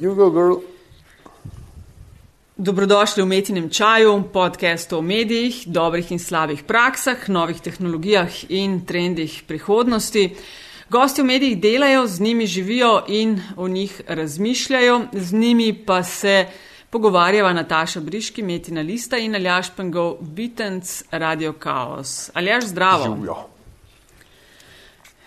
Jugo Girl. Dobrodošli v Metinem čaju, podkastu o medijih, dobrih in slabih praksah, novih tehnologijah in trendih prihodnosti. Gosti v medijih delajo, z njimi živijo in o njih razmišljajo, z njimi pa se pogovarjava Nataša Briški, Metina Lista in Aljaš Pengov, Bitenc, Radio Chaos. Aljaš, zdravo. Živjo.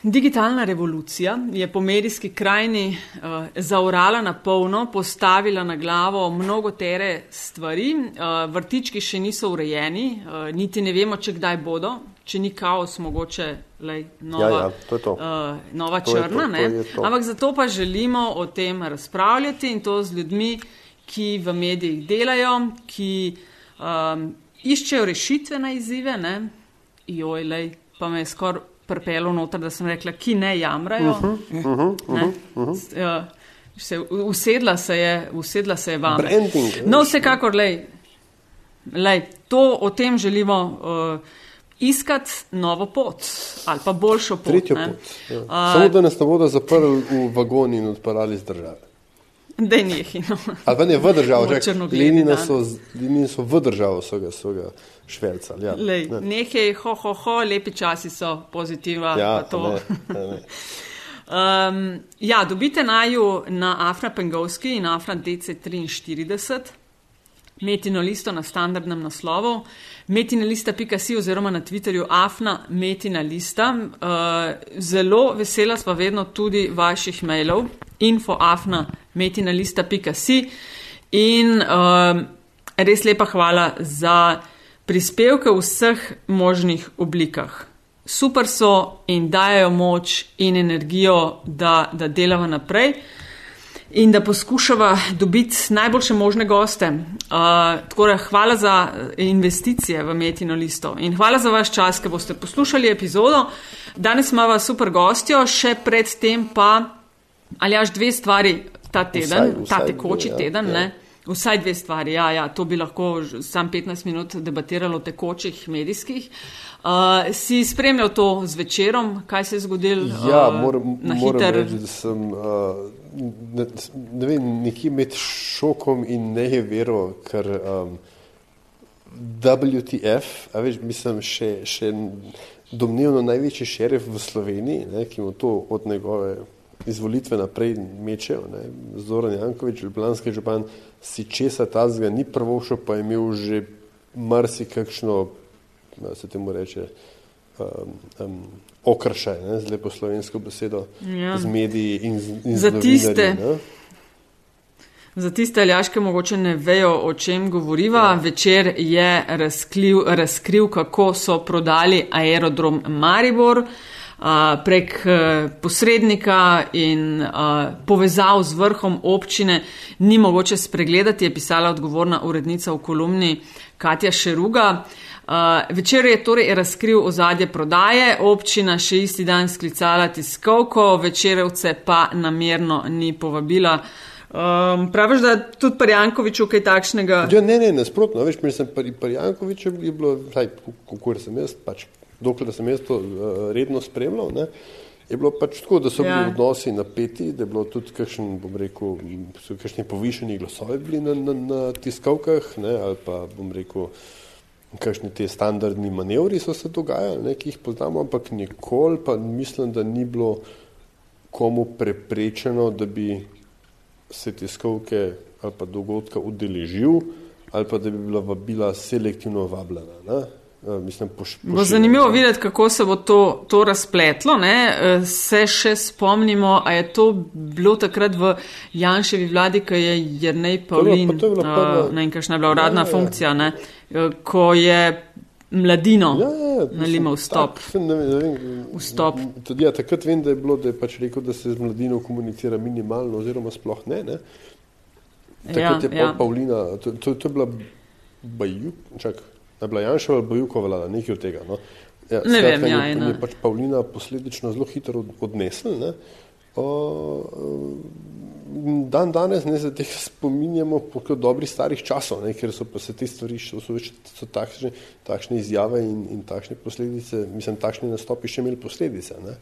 Digitalna revolucija je po medijski krajini uh, zaurala na polno, postavila na glavo mnogo tere stvari. Uh, vrtički še niso urejeni, uh, niti ne vemo, če kdaj bodo, če ni kaos, mogoče lej, nova, Ja, ja, to je to. Uh, nova To je črna. to, to ne. je to. Ampak zato pa želimo o tem razpravljati in to z ljudmi, ki v medijih delajo, ki um, iščejo rešitve na izzive. Ne. Joj, lej, pa me je skoraj prpelo noter, da sem rekla, ki ne jamrajo. Mhm, Uh -huh, uh -huh. Se, usedla, se je, usedla se je vam. Branding. No, vsekakor, lej, lej, to o tem želimo uh, iskati novo pot ali pa boljšo pot. Tretjo ne. pot. Ja. Uh, Samo da nas ne bodo zaprli v vagon in odparali z države. Da ni hino. Ali pa ne v državo, že Lenina so, Lenini so v državo, so ga, so ga švercali. Ja, Lej, ne. nekaj, ho, ho, ho, lepi časi so, pozitiva. ja to. ne, ne. Um, ja, dobite naju na Afra Pengovski in Afra DC43, metino listo na standardnem naslovu, metinalista.si oziroma na Twitterju Afna metina lista. Uh, zelo vesela sva vedno tudi vaših mailov, infoafna metinalista.si in um, res lepa hvala za prispevke v vseh možnih oblikah super so in dajo moč in energijo, da, da delava naprej in da poskušava dobiti najboljše možne goste. Uh, tako da hvala za investicije v Metino listo in hvala za vaš čas, ki boste poslušali epizodo. Danes imamo super gostjo, še predtem pa, ali až dve stvari ta teden, Vsaj- ta vsaj tekoči dve, ja, teden, ja. ne? Vsaj dve stvari, ja, ja, to bi lahko sam 15 minut debatiralo o tekočih medijskih. Uh, si spremljal to z večerom, kaj se je zgodilo? Ja, uh, moram, na moram hiter. reči, da sem uh, ne, ne vem, nekje med šokom in nevero, ker um, WTF, a veš, mislim, še, še domnevno največji šerif v Sloveniji, ne, ki mu to od njegove izvolitve naprej mečejo, ne, Zoran Jankovič, ljubljanski župan, si česa tazga ni prvošel, pa je imel že marsikakšno, da se temu reče, um, um, okršaj, ne, z lepo slovensko besedo, Ja. z mediji in z, in Za z tiste. ne. Za tiste aljaške mogoče ne vejo, o čem govoriva. Ja. Večer je razkril, razkril, kako so prodali aerodrom Maribor uh, prek uh, posrednika in uh, povezav z vrhom občine. Ni mogoče spregledati, je pisala odgovorna urednica v kolumni Katja Šeruga. Uh, večer je torej razkril ozadje prodaje, občina še isti dan sklicala tiskovko, večerovce pa namerno ni povabila. Um, praviš, da tudi pri Jankoviču kaj takšnega? Ja, ne, ne, nasprotno. Veš, mislim, pri, pri Jankoviču je bilo, vsaj, kako sem jaz, pač, dokler sem jaz to uh, redno spremljal, ne, je bilo pač tako, da so Ja. bili odnosi napeti, da je bilo tudi kakšen, bom rekel, so kakšni povišeni glasovi bili na, na, na tiskovkah, ne, ali pa, bom rekel, kakšni te standardni manevri so se dogajali, ne, ki jih poznamo, ampak nikoli pa mislim, da ni bilo komu preprečeno, da bi se tiskovke ali pa dogodka udeležil, ali pa da bi bila vabila selektivno vabljena. Ne? Eh, Mislim, poš, Bo zanimivo videti, kako se bo to, to razpletlo. Ne? Eh, Se še spomnimo, a je to bilo takrat v Janševi vladi, ki je Jrnej Pavlin, je bila prva- eh, ne vem, kakšna je bila uradna Ja, ja. funkcija, ne? Ko je mladino Ja, ja, ja, nalimal stop. Tak, ne, vem, ne vem, Vstop. Tudi, ja, takrat vem, da je bilo, da je pač rekel, da se z mladino komunicira minimalno, oziroma sploh ne. ne? Takrat Ja, je ja. ja. Pavlina, to, to, to je bila Bajuk, čak, je bila Janševa ali Bajukova vlada, nekaj od tega. No? Ja, Ne skratka, vem, ja, je, ena. je pač Pavlina posledično zelo hitro od- odnesla. ne. O, dan danes ne se teh spominjamo po kot dobrih starih časov, ne, ker so pa se te stvari, so, so, so takšne, takšne izjave in, in takšne posledice, mislim, takšni nastopi še imeli posledice. Ne.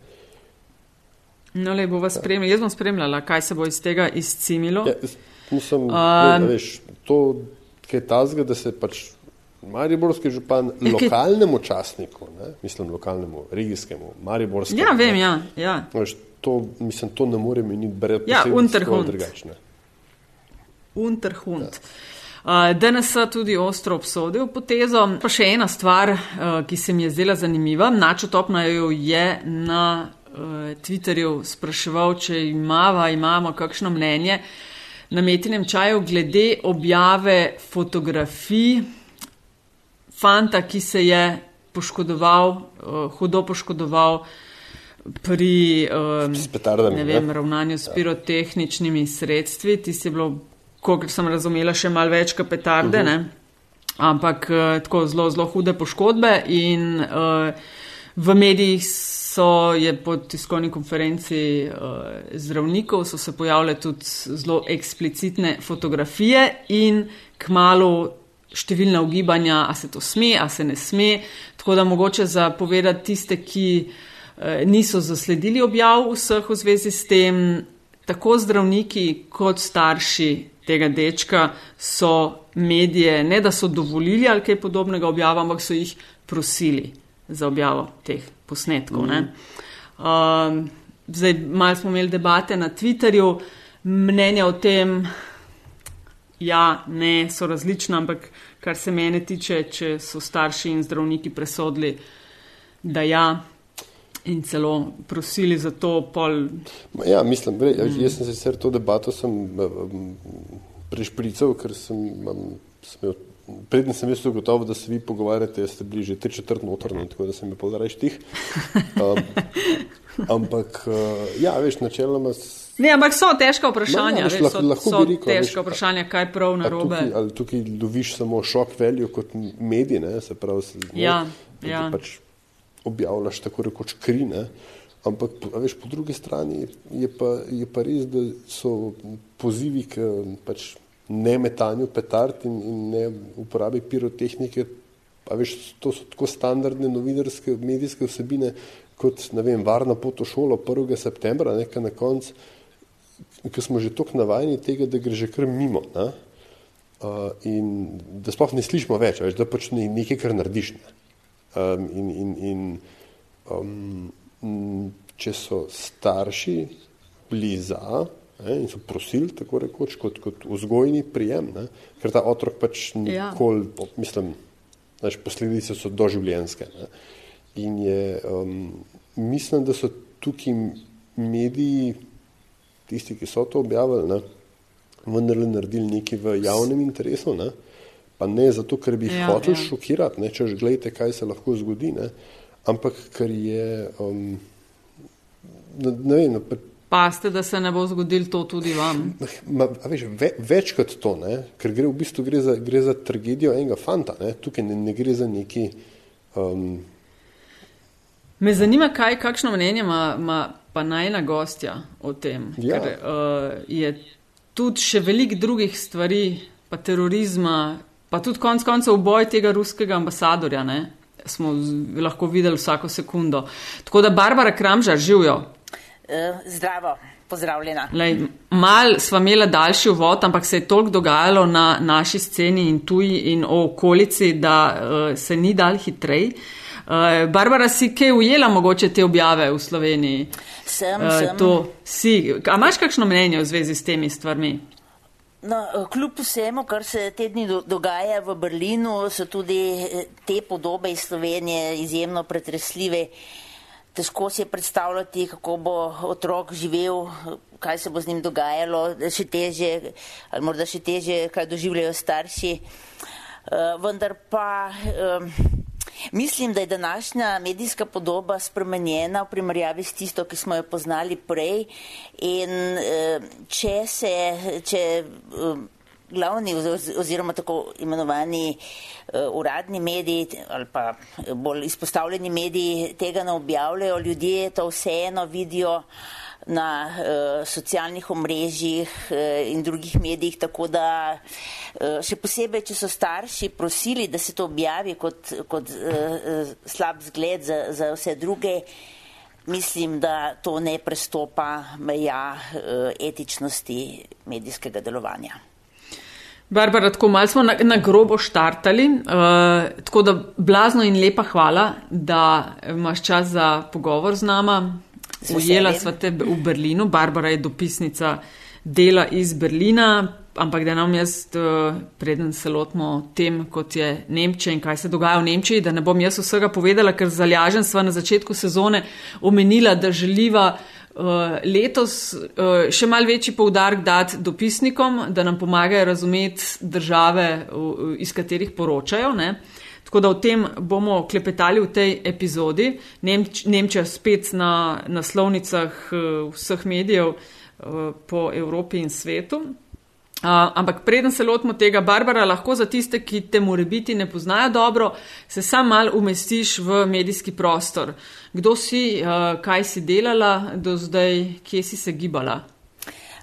No, le bo vas spremljala. Jaz bom spremljala, kaj se bo iz tega izcimilo. Ja, mislim, um, ne, veš, to, kaj tazga, da se pač Mariborski župan Ja, kaj- lokalnemu časniku, ne, mislim lokalnemu, regijskemu, Mariborskemu. Ja, vem, ne, ja. ja. Veš, to, mislim, to ne more meniti brez Ja, Unterhund. drugačne. Unterhund. Uh, DNS tudi ostro obsodil potezo. Pa še ena stvar, uh, ki se mi je zdela zanimiva. Načo Topnajo je na uh, Twitterju spraševal, če imava, imamo kakšno mnenje na metinem čaju glede objave fotografij fanta, ki se je poškodoval, uh, hudo poškodoval pri um, S petardami, ne ne? vem, ravnanju s pirotehničnimi sredstvi. Ti si bilo, kolikor sem razumela, še malo več kot petarde, uh -huh. ampak uh, tako zelo, zelo hude poškodbe. In uh, v medijih so je po tiskovni konferenci uh, zdravnikov so se pojavile tudi zelo eksplicitne fotografije in kmalo številna ugibanja, a se to sme, a se ne sme. Tako da mogoče za povedati tiste, ki eh, niso zasledili objav vseh v zvezi s tem, tako zdravniki kot starši tega dečka so medije, ne da so dovolili ali kaj podobnega objava, ampak so jih prosili za objavo teh posnetkov. Mm. Um, zdaj, malo smo imeli debate na Twitterju, mnenja o tem, ja, ne, so različna, ampak kar se mene tiče, če so starši in zdravniki presodili, da ja, in celo prosili za to, pol. Ja, mislim, bre, mm. jaz sem sicer to debato sem, um, prešprical, ker sem, um, sem imel, predtem sem jaz ugotovil, da se vi pogovarjate, jaz ste bili že tri četrt notrno, tako da sem je pol reč tih. Um, ampak, uh, ja, veš, načeloma. Ne, ampak so težka vprašanja, Ma ja, lahko- so, lahko so bi rekel, težka veš, vprašanja, kaj prav a narobe. Tukaj, ali tukaj dobiš samo šok veljo kot medij, ne, se pravi, se, ne, Ja, ja. pač objavljaš tako rekoč kri, ne. Ampak, veš, po drugi strani je pa, je pa res, da so pozivi k pač ne metanju petard in, in ne uporabi pirotehnike, a veš, to so tako standardne novinarske, medijske vsebine, kot, vem, varna pot v šolo 1. septembra, nekaj na koncu, ki smo že tako navajeni tega, da gre že kar mimo. Ne? Uh, in da sploh ne slišimo več, a veš, da pač ne, nekaj, kar narediš. Ne? Um, in in, in um, če so starši bili za ne, in so prosili, tako rekoč, kot, kot vzgojni prijem, ne? ker ta otrok pač Ja. nikoli, po- mislim, znaš, posledice so doživljenjske. Ne? In je, um, mislim, da so tukaj mediji, tisti, ki so to objavili, ne, vendarle naredili nekaj v javnem interesu, ne, pa ne zato, ker bi jih Ja, ja, hoteli ja. šokirati, ne, češ gledajte, kaj se lahko zgodi, ne, ampak ker je, um, ne, ne vem, pa- Paste, da se ne bo zgodilo to tudi vam. Ma, a veš, ve, več kot to, ne? ker gre v bistvu gre za, gre za tragedijo enega fanta. Ne? Tukaj ne, ne gre za neki. Um, Me zanima, kaj, kakšno mnenje ima, ima pa najna gostja o tem. Ja. Ker uh, je tudi še veliko drugih stvari, pa terorizma, pa tudi konc koncev boj tega ruskega ambasadorja, ne? smo lahko videli vsako sekundo. Tako da Barbara Kramžar živijo. Eh, Zdravo, pozdravljena. Lej, mal sva imela daljši uvod, ampak se je toliko dogajalo na naši sceni in tuji in o okolici, da uh, se ni dal hitrej. Uh, Barbara, si kaj ujela mogoče te objave v Sloveniji? Sem, Eh, sem. to si. A imaš kakšno mnenje v zvezi s temi stvarmi? No, eh, kljub vsemu, kar se te dni do, dogaja v Berlinu, so tudi eh, te podobe iz Slovenije izjemno pretresljive. Težko si je predstavljati, kako bo otrok živel, kaj se bo z njim dogajalo, še teže, ali morda še teže, kaj doživljajo starši. Uh, vendar pa um, mislim, da je današnja medijska podoba spremenjena v primerjavi s tisto, ki smo jo poznali prej. In uh, če se, če um, glavni oz- oziroma tako imenovani uh, uradni mediji ali pa bolj izpostavljeni mediji tega ne objavljajo, ljudje to vseeno vidijo na uh, socialnih omrežjih uh, in drugih medijih, tako da uh, še posebej, če so starši prosili, da se to objavi kot, kot uh, uh, slab zgled za, za vse druge, mislim, da to ne prestopa meja etičnosti medijskega delovanja. Barbara, tako malo smo na, na grobo štartali, uh, tako da blazno in lepa hvala, da imaš čas za pogovor z nama. Ujela sva te v Berlinu, Barbara je dopisnica dela iz Berlina, ampak da nam jaz, uh, preden se lotimo tem, kot je Nemčija in kaj se dogaja v Nemčiji, da ne bom jaz vsega povedala, ker zalažen sva na začetku sezone omenila, da želiva uh, letos uh, še mal večji poudarek dati dopisnikom, da nam pomagajo razumeti države, uh, iz katerih poročajo. Ne? Tako da o tem bomo klepetali v tej epizodi. Nemč Nemčija spet na naslovnicah uh, vseh medijev uh, po Evropi in svetu. Uh, ampak preden se lotimo tega, Barbara, lahko za tiste, ki te more biti ne poznajo dobro, se sam mal umestiš v medijski prostor. Kdo si, uh, kaj si delala do zdaj, kje si se gibala?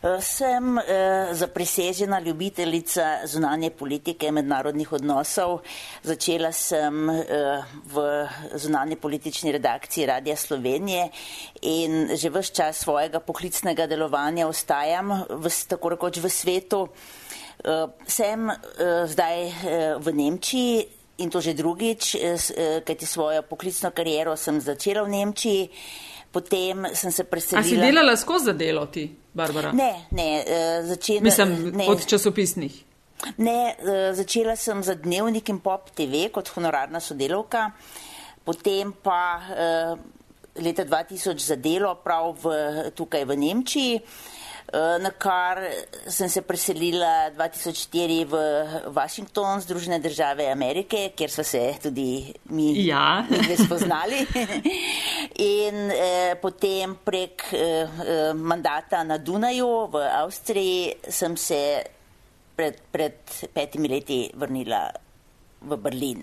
Sem eh, zaprisežena ljubiteljica zunanje politike in mednarodnih odnosov. Začela sem eh, v zunanje politični redakciji Radia Slovenije in že vse čas svojega poklicnega delovanja ostajam v, tako rekoč v svetu. Eh, sem eh, zdaj eh, v Nemčiji in to že drugič, eh, eh kajti svojo poklicno kariero sem začela v Nemčiji. Potem sem se preselila. A si delala skozi delo ti, Barbara? Ne, ne, uh, začela. Mislim, ne, od časopisnih. Ne, uh, začela sem za dnevnik in pop TV kot honorarna sodelovka, potem pa uh, leta 2000 za delo prav v, tukaj v Nemčiji. Eh, na kar sem se preselila 2004 v Washington, Združene države Amerike, kjer so se tudi mi ja. spoznali. In eh, potem prek eh, eh, mandata na Dunaju v Avstriji sem se pred, pred petimi leti vrnila v Berlin.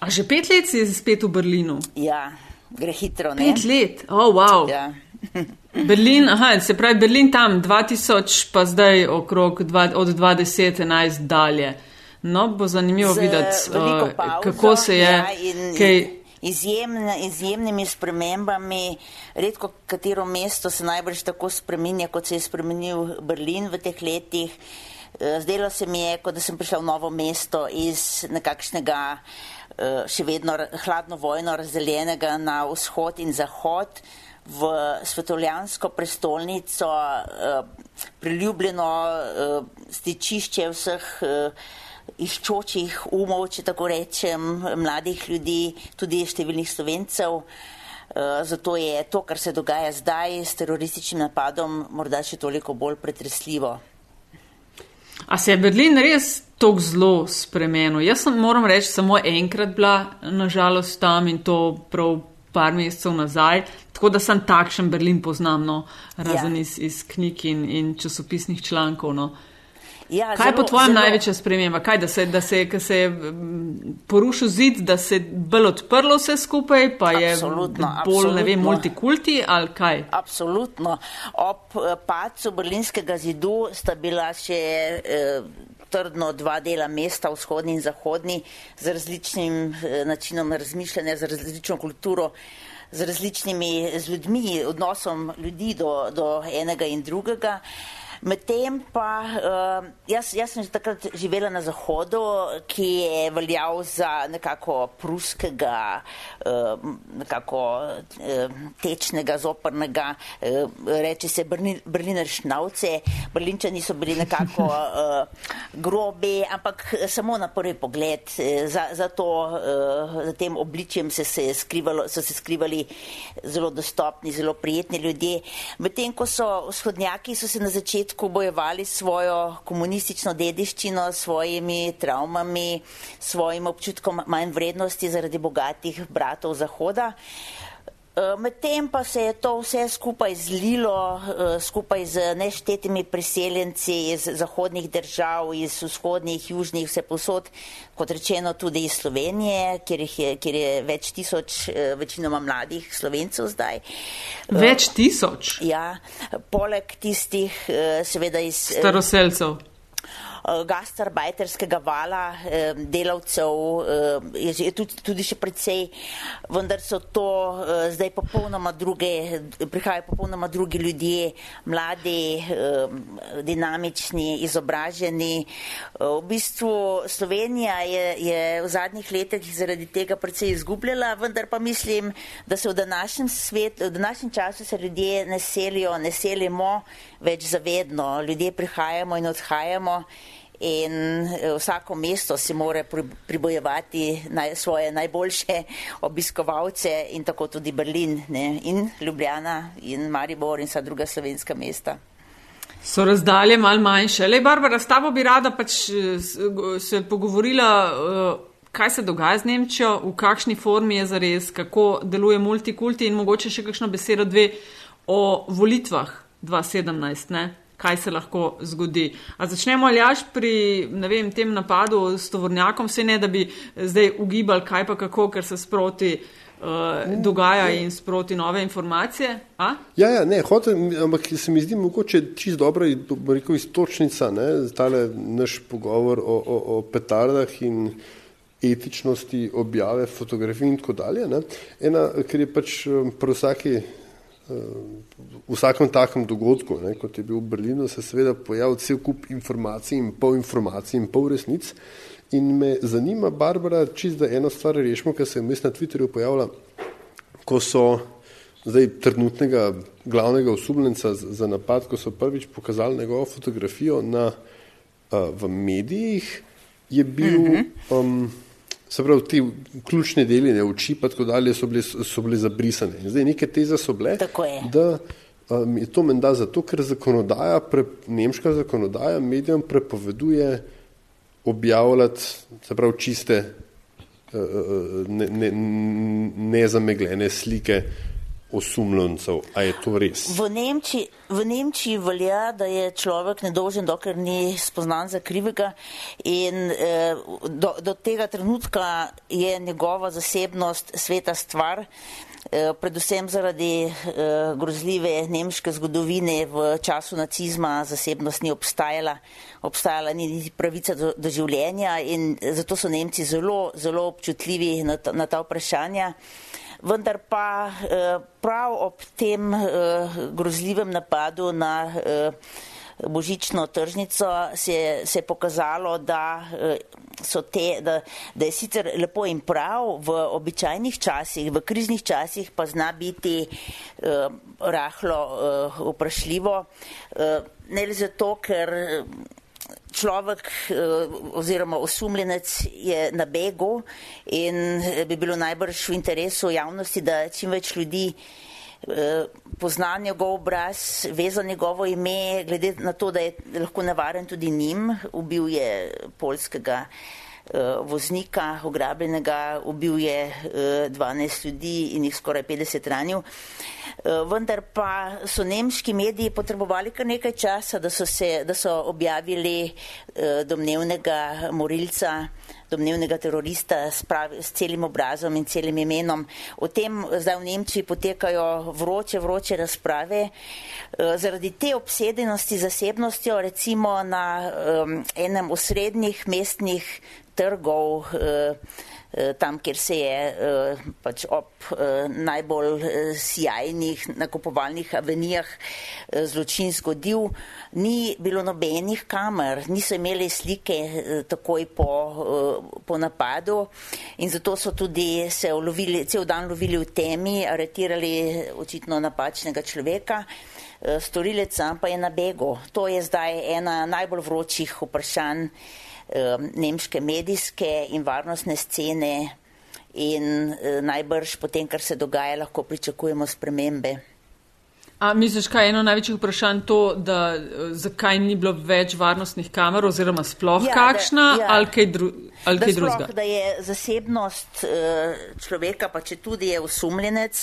A že pet let si spet v Berlinu? Ja, gre hitro. Ne? Pet let, oh, wow. Ja. Berlin, aha, se pravi Berlin tam 2000, pa zdaj okrog dva, od 2011 dalje. No, bo zanimivo Z videti, uh, pauzo, kako se je. ja, in- kaj, Izjemne, izjemnimi spremembami, redko katero mesto se najbrž tako spremenja, kot se je spremenil Berlin v teh letih. Eh, Zdelo se mi je, kot da sem prišla v novo mesto iz nekakšnega eh, še vedno hladno vojno razdeljenega na vzhod in zahod v svetovljansko prestolnico, eh, priljubljeno eh, stičišče vseh eh, iščočih umov, če tako rečem, mladih ljudi, tudi številnih slovencev. Eh, Zato je to, kar se dogaja zdaj s terorističnim napadom, morda še toliko bolj pretresljivo. a se je Berlin res tako zelo spremenil? Jaz sem, moram reči, samo enkrat bila nažalost tam in to prav par mesecev nazaj, tako da sem takšen Berlin poznam, no, razen Ja. iz, iz knjig in, in časopisnih člankov. No. Ja, Kaj je po zelo- tvojem zelo- največja sprememba? Kaj, da se, da se, se je porušil zid, da se je bolj odprlo vse skupaj, pa je Absolutno, bolj, ne vem, absolutno. multikulti ali kaj? Absolutno. Ob eh, padcu berlinskega zidu sta bila še eh, trdno dva dela mesta, vzhodni in zahodni, z različnim eh, načinom razmišljanja, z različno kulturo, z različnimi z ljudmi, odnosom ljudi do, do enega in drugega. Medtem pa, uh, jaz, jaz sem že takrat živela na Zahodu, ki je veljal za nekako pruskega, uh, nekako uh, tečnega, zoprnega, uh, reče se Berlin, Berliner Šnauce. Berlinčani so bili nekako uh, grobi, ampak samo na prvi pogled. Za, za, to, uh, za tem obličjem se, se skrivalo, so se skrivali zelo dostopni, zelo prijetni ljudje. Medtem ko so vzhodnjaki so se na začetku bojevali s svojo komunistično dediščino, svojimi travmami, svojim občutkom manj vrednosti zaradi bogatih bratov Zahoda. Eh, Medtem pa se je to vse skupaj zlilo, eh, skupaj z neštetimi priseljenci iz zahodnih držav, iz vzhodnih, južnih, vse posod, kot rečeno tudi iz Slovenije, kjer, je, kjer je več tisoč, eh, večinoma mladih slovencev zdaj. Več tisoč Ja, poleg tistih, seveda iz. staroseljcev. Gastarbajterskega vala delavcev je tudi še precej, vendar so to zdaj popolnoma druge, prihajajo popolnoma drugi ljudje, mladi, dinamični, izobraženi. V bistvu Slovenija je, je v zadnjih letih zaradi tega precej izgubljala, vendar pa mislim, da se v današnjem svetu, v današnjem času se ljudje ne selijo, ne selimo več zavedno. Ljudje prihajamo in odhajamo in eh, vsako mesto si mora pribojevati naj, svoje najboljše obiskovalce in tako tudi Berlin ne? in Ljubljana in Maribor in vsa druga slovenska mesta. So razdalje mal manjše. Le, Barbara, s tabo bi rada pač eh, se pogovorila, eh, kaj se dogaja z Nemčijo, v kakšni formi je zares, kako deluje multikulti in mogoče še kakšno besedo dve o volitvah 2017. Ne? Kaj se lahko zgodi. A začnemo aljaš pri vem, tem napadu s tovornjakom, vse ne, da bi zdaj ugibali, kaj pa kako, ker se sproti. Uh, dogaja in sproti nove informacije. A? Ja, ja, ne, hotel, ampak se mi zdi mogoče čisto dobra rekel, istočnica za tale naš pogovor o, o, o petardah in etičnosti objave fotografij in tako dalje. Ne. Ena, ker je pač um, pri vsaki v vsakem takem dogodku, ne, kot je bil v Berlinu, se seveda pojavil cel kup informacij in pol informacij in pol resnic. In me zanima, Barbara, čist da eno stvar rešimo, ker se je vmes na Twitterju pojavila, ko so zdaj trenutnega glavnega osumljenca za napad, ko so prvič pokazali njegovo fotografijo na, uh, v medijih, je bil mm -hmm. um, Se pravi, ti ključni deli, ne oči, pa tako dalje, so bile, so bile zabrisane. In zdaj neke teze so bile, da um, je to menda zato, ker zakonodaja, pre, nemška zakonodaja medijem prepoveduje objavljati, se pravi, čiste, uh, uh nezamegljene ne, ne slike osumljencev. A je to res? V Nemčiji, v Nemčiji velja, da je človek nedožen, dokler ni spoznan za krivega in eh, do, do tega trenutka je njegova zasebnost sveta stvar. Eh, predvsem zaradi eh, grozljive nemške zgodovine v času nacizma zasebnost ni obstajala, obstajala ni niti pravica do, do življenja in zato so Nemci zelo, zelo občutljivi na ta, na ta vprašanja vendar pa eh, prav ob tem eh, grozljivem napadu na eh, božično tržnico se je, se je pokazalo, da, te, da, da je sicer lepo in prav v običajnih časih, v kriznih časih pa zna biti eh, rahlo eh, vprašljivo. Eh, ne le zato, ker človek eh, oziroma osumljenec je na begu in eh, bi bilo najbrž v interesu javnosti, da čim več ljudi eh, pozna njegov obraz, veza njegovo ime, glede na to, da je lahko navaren tudi njim, ubil je polskega voznika, ograbljenega, ubil je 12 ljudi in jih skoraj 50 ranil. Eh, vendar pa so nemški mediji potrebovali kar nekaj časa, da so, se, da so objavili eh, domnevnega morilca, domnevnega terorista s, pravi, s celim obrazom in celim imenom. O tem zdaj v Nemčiji potekajo vroče, vroče razprave. Eh, zaradi te obsedenosti zasebnostjo, recimo na um, enem osrednjih mestnih trgov, Eh, tam, kjer se je eh, pač ob eh, najbolj sjajnih nakupovalnih avenijah zločin zgodil, ni bilo nobenih kamer, niso imeli slike takoj po, po napadu in zato so tudi se ulovili, cel dan lovili v temi, aretirali očitno napačnega človeka. Storilec pa je na begu. To je zdaj ena najbolj vročih vprašanj nemške medijske in varnostne scene in eh, najbrž potem, kar se dogaja, lahko pričakujemo spremembe. A misliš, kaj je eno največjih vprašanj to, da eh, zakaj ni bilo več varnostnih kamer oziroma sploh ja, kakšna da, ja, ali kaj, dru, ali kaj sploh, drugega? Da je zasebnost eh, človeka, pa če tudi je usumljenec,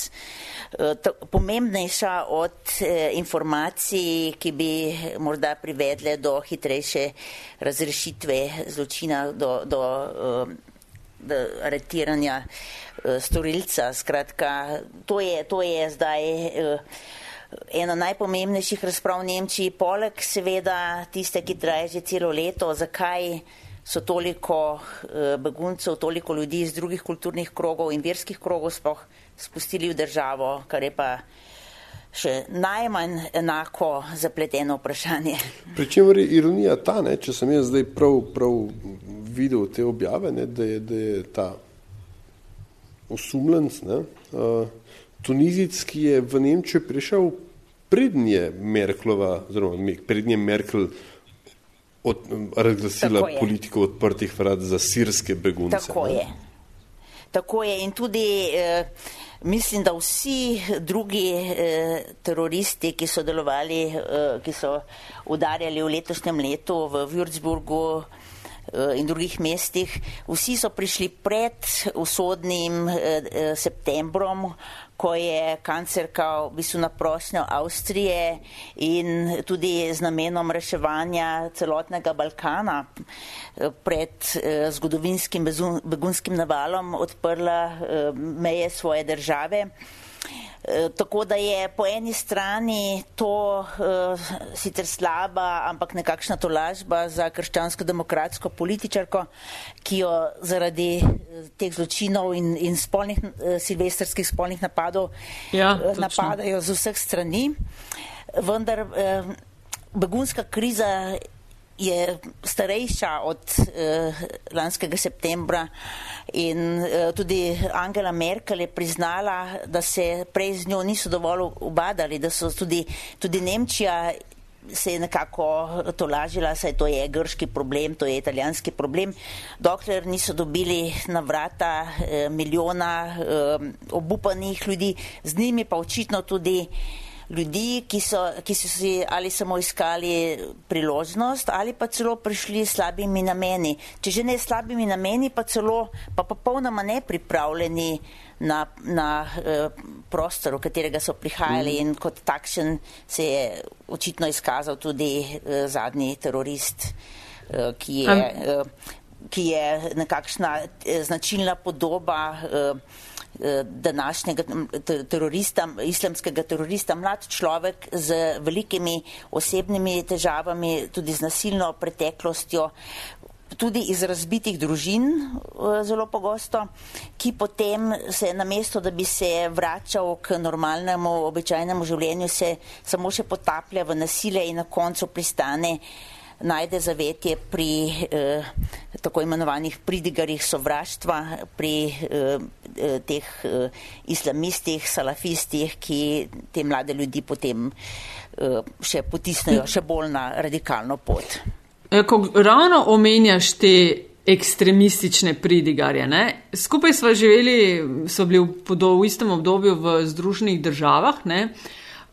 pomembnejša od informacij, ki bi morda privedle do hitrejše razrešitve zločina, do, do, do aretiranja storilca. Skratka, to je, to je zdaj ena najpomembnejših razprav v Nemčiji, poleg seveda tiste, ki traje že celo leto, zakaj so toliko beguncev, toliko ljudi iz drugih kulturnih krogov in verskih krogov sploh spustili v državo, kar je pa še najmanj enako zapleteno vprašanje. Pričemer je ironija ta, ne, če sem jaz zdaj prav, prav videl te objave, ne, da, je, da je ta osumljenc, uh, Tunizic, ki je v Nemčijo prišel prednje Merklova, oziroma prednje Merkel od, razglasila politiko odprtih vrat za sirske begunce. Tako ne? je. Tako je. In tudi eh, mislim, da vsi drugi eh, teroristi, ki so delovali, eh, ki so udarjali v letošnjem letu v Würzburgu eh, in drugih mestih, vsi so prišli pred usodnim eh, eh, septembrom, ko je kancerka v bistvu na prošnjo Avstrije in tudi z namenom reševanja celotnega Balkana eh, pred eh, zgodovinskim begunskim navalom odprla eh, meje svoje države. Eh, tako da je po eni strani to uh, sicer slaba, ampak nekakšna tolažba za krščansko-demokratsko političarko, ki jo zaradi uh, teh zločinov in, in spolnih, uh, silvestrskih spolnih napadov ja, napadajo z vseh strani. Vendar uh, begunska kriza je starejša od uh, lanskega septembra in uh, tudi Angela Merkel je priznala, da se prej z njo niso dovolj ubadali, da so tudi, tudi Nemčija se je nekako tolažila, saj to je grški problem, to je italijanski problem, dokler niso dobili na vrata uh, milijona uh, obupanih ljudi, z njimi pa očitno tudi ljudi, ki so, ki so si ali samo iskali priložnost ali pa celo prišli s slabimi nameni. Če že ne s slabimi nameni, pa celo pa popolnoma nepripravljeni na, na eh, prostor, v katerega so prihajali mm. in kot takšen se je očitno izkazal tudi eh, zadnji terorist, eh, ki je, eh, ki je nekakšna eh, značilna podoba Eh, današnjega terorista, islamskega terorista, mlad človek z velikimi osebnimi težavami, tudi z nasilno preteklostjo, tudi iz razbitih družin eh, zelo pogosto, ki potem se na mesto, da bi se vračal k normalnemu, običajnemu življenju, se samo še potaplja v nasilje in na koncu pristane najde zavetje pri eh, tako imenovanih pridigarjih sovraštva, pri eh, eh, teh eh, islamistih, salafistih, ki te mlade ljudi potem eh, še potisnejo še bolj na radikalno pot. E, ko ravno omenjaš te ekstremistične pridigarje, ne? skupaj smo živeli, so bili v, v istem obdobju v Združenih državah, ne?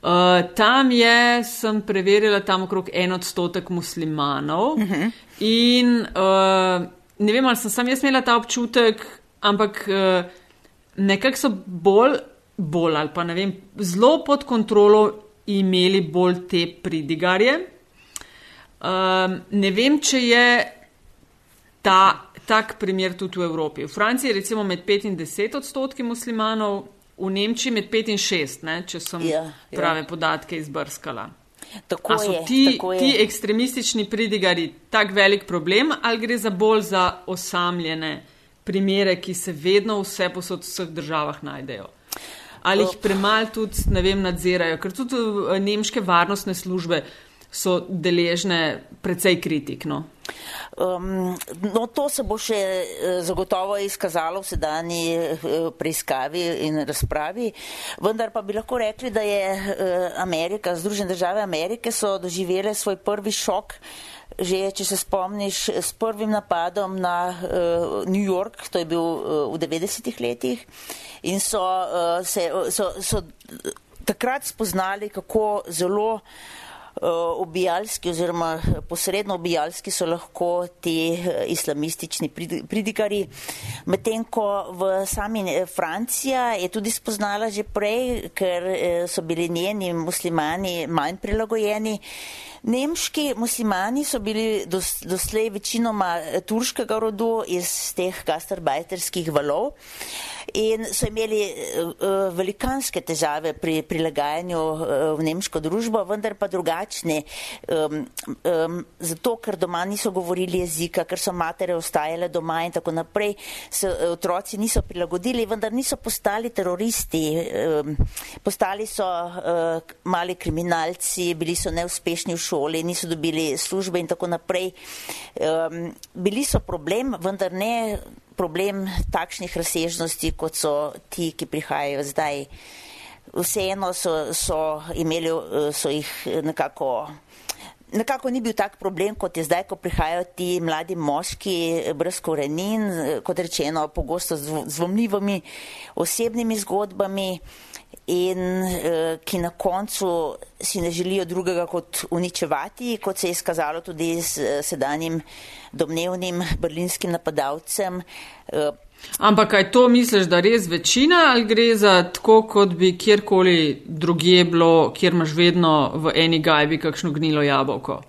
Uh, tam je, sem preverila, tam okrog en odstotek muslimanov. Uh mhm. -huh. In uh, ne vem, ali sem sam jaz imela ta občutek, ampak uh, nekako so bolj, bolj ali pa ne vem, zelo pod kontrolo imeli bolj te pridigarje. Uh, ne vem, če je ta, tak primer tudi v Evropi. V Franciji je recimo med 5 in 10 odstotki muslimanov v Nemčiji med 5 in 6, ne, če sem ja, ja. prave podatke izbrskala. Tako so je, ti, tako ti ekstremistični pridigari tak velik problem ali gre za bolj za osamljene primere, ki se vedno vse posod v vseh državah najdejo? Ali jih premal tudi, ne vem, nadzirajo, ker tudi eh, nemške varnostne službe so deležne precej kritik. No? Um, no, to se bo še eh, zagotovo izkazalo v sedanji eh, preiskavi in razpravi, vendar pa bi lahko rekli, da je eh, Amerika, Združene države Amerike so doživele svoj prvi šok. Že, če se spomniš, s prvim napadom na uh, New York, to je bil uh, v 90-ih letih, in so, uh, se, so, so takrat spoznali, kako zelo uh, obijalski oziroma posredno obijalski so lahko ti islamistični pridigari. Medtem ko v sami Francija je tudi spoznala že prej, ker so bili njeni muslimani manj prilagojeni. Nemški muslimani so bili doslej večinoma turškega rodu iz teh gastarbajterskih valov in so imeli uh, velikanske težave pri prilagajanju uh, v nemško družbo, vendar pa drugačne. Um, um, zato, ker doma niso govorili jezika, ker so matere ostajale doma in tako naprej, se otroci niso prilagodili, vendar niso postali teroristi. Um, postali so uh, mali kriminalci, bili so neuspešni v šoli, niso dobili službe in tako naprej. Um, bili so problem, vendar ne problem takšnih razsežnosti, kot so ti, ki prihajajo zdaj. Vseeno so, so imeli, so jih nekako. Nekako ni bil tak problem, kot je zdaj, ko prihajajo ti mladi moški brez korenin, kot rečeno, pogosto z zvomljivimi osebnimi zgodbami in eh, ki na koncu si ne želijo drugega kot uničevati, kot se je izkazalo tudi s sedanjim domnevnim berlinskim napadalcem. Ampak kaj to misliš, da res večina ali gre za tako, kot bi kjerkoli drugje bilo, kjer imaš vedno v eni gajbi kakšno gnilo jabolko?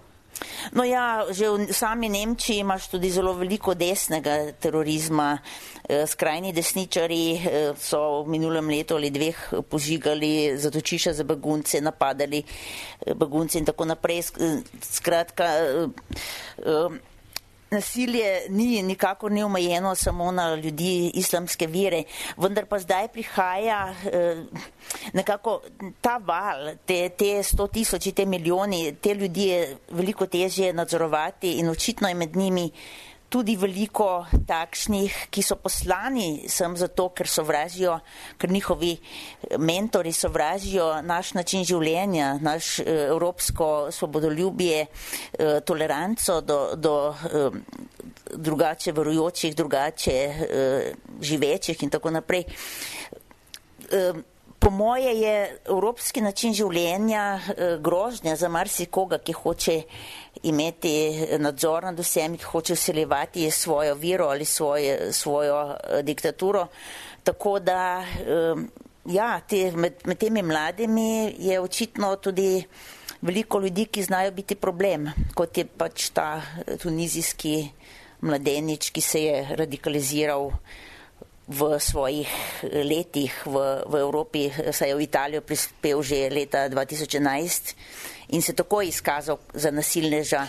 No ja, že v sami Nemčiji imaš tudi zelo veliko desnega terorizma. Eh, skrajni desničari eh, so v minulem letu ali dveh požigali zatočišča za begunce, napadali eh, begunce in tako naprej. Skratka, nasilje ni nikakor ni omejeno samo na ljudi islamske vire, vendar pa zdaj prihaja eh, nekako ta val, te, te sto tisoči, te milijoni, te ljudi je veliko težje nadzorovati in očitno je med njimi tudi veliko takšnih, ki so poslani sem zato, ker sovražijo, ker njihovi mentori sovražijo naš način življenja, naš eh, evropsko svobodoljubje, eh, toleranco do, do eh, drugače verujočih, drugače živečih in tako naprej. Po moje je evropski način življenja grožnja za marsikoga, ki hoče imeti nadzor nad vsemi, ki hoče usiljevati svojo viro ali svoje, svojo eh, diktaturo. Tako da, ja, te, med, med temi mladimi je očitno tudi veliko ljudi, ki znajo biti problem, kot je pač ta eh, tunizijski mladenič, ki se je radikaliziral v svojih eh, letih v, v Evropi, saj je v Italijo prispel že leta 2011 in se tako izkazal za nasilneža.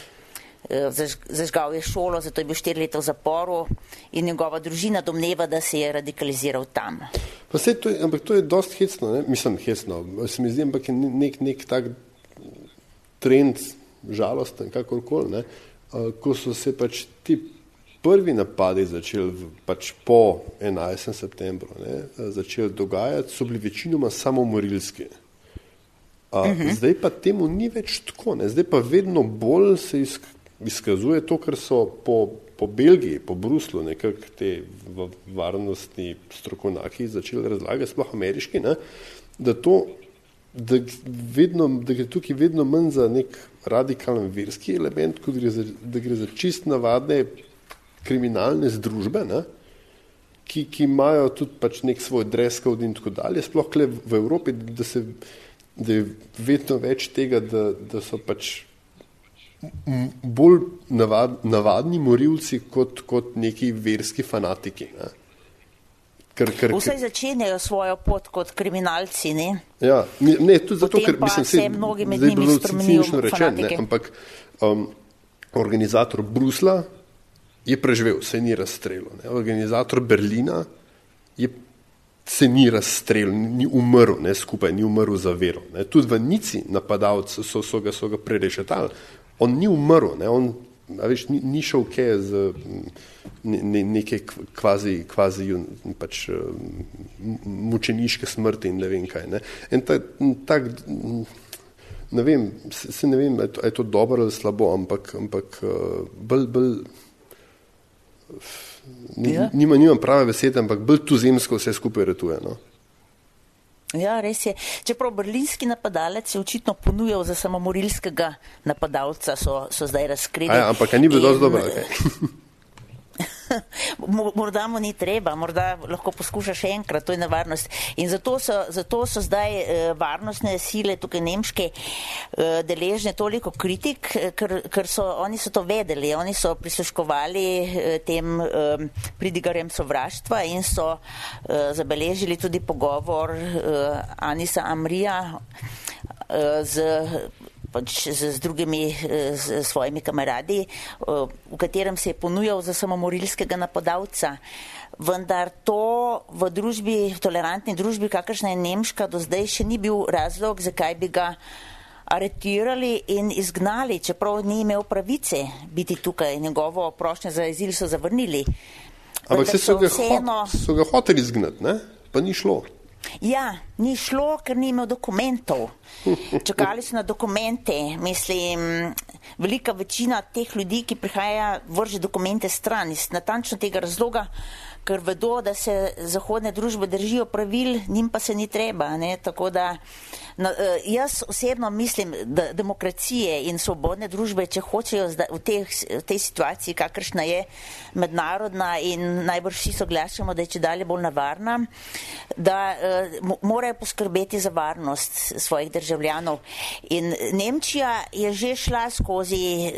Eh, zažgal je šolo, zato je bil štiri leta v zaporu in njegova družina domneva, da se je radikaliziral tam. Pa se to ampak to je dost hecno, ne? mislim hecno, se mi zdi, ampak je nek, nek tak trend žalosten, kakorkoli, ne? ko so se pač ti prvi napadi začeli pač po 11. septembru, ne? začeli dogajati, so bili večinoma samomorilski. Uh, uh -huh. Zdaj pa temu ni več tako, ne? zdaj pa vedno bolj se izkazuje to, kar so po, po Belgiji, po Bruslu, nekako te varnostni strokovnjaki začeli razlagati, sploh ameriški, ne? da, to, da, vedno, da gre tukaj vedno manj za nek radikalen verski element, kot gre za, da gre za čist navadne kriminalne združbe, ne? ki, ki imajo tudi pač nek svoj dreskov in tako dalje, sploh v Evropi, da se da je vedno več tega, da, da so pač bolj navad, navadni morilci kot, kot neki verski fanatiki. Ne. Ker, ker, Vse začenjajo svojo pot kot kriminalci. Ne, ja, ne tudi zato, Potem ker mislim, se mnogi med njimi spremenijo rečen, ne, ampak um, organizator Brusla je preživel, se ni razstrelil. Ne. Organizator Berlina je se ni razstrelil, ni umrl ne, skupaj, ni umrl za vero. Ne. Tudi v Nici napadalci so, so, so ga prerešetali, on ni umrl, ne, on veš, ni, ni šel kje z ne, neke kvazi, kvazi pač, mučeniške smrti in ne vem kaj. Ne. In ta, tak, ne vem, se, se ne vem, je to, je to dobro ali slabo, ampak, ampak bolj, bolj Ni, ja. nima, nimam prave besede, ampak bolj tu zemsko vse skupaj retuje. No? Ja, res je. Čeprav berlinski napadalec je očitno ponujal za samomorilskega napadalca, so, so zdaj razkrili. Ja, ampak ni bil dosti dobro. Okay. morda mu ni treba, morda lahko poskuša še enkrat, to je nevarnost. In zato so, zato so zdaj eh, varnostne sile tukaj nemške eh, deležne toliko kritik, eh, ker, ker so oni so to vedeli, oni so prisluškovali tem pridigarjem sovraštva in so zabeležili tudi pogovor Anisa Amrija z pač z, z drugimi z svojimi kameradi, v katerem se je ponujal za samomorilskega napadalca. Vendar to v družbi, v tolerantni družbi, kakršna je Nemška, do zdaj še ni bil razlog, zakaj bi ga aretirali in izgnali, čeprav ni imel pravice biti tukaj. Njegovo prošnje za azil so zavrnili. Ampak so, so, vseeno... hot, so ga hoteli izgnati, ne? pa ni šlo. Ja, ni šlo, ker ni imel dokumentov. Čakali so na dokumente. Mislim, velika večina teh ljudi, ki prihaja, vrže dokumente stran iz natančno tega razloga, ker vedo, da se zahodne družbe držijo pravil, njim pa se ni treba. Ne? Tako da no, jaz osebno mislim, da demokracije in svobodne družbe, če hočejo v, teh, v tej situaciji, kakršna je mednarodna in najbrž vsi soglašamo, da je če dalje bolj navarna, da uh, morajo poskrbeti za varnost svojih državljanov. In Nemčija je že šla skozi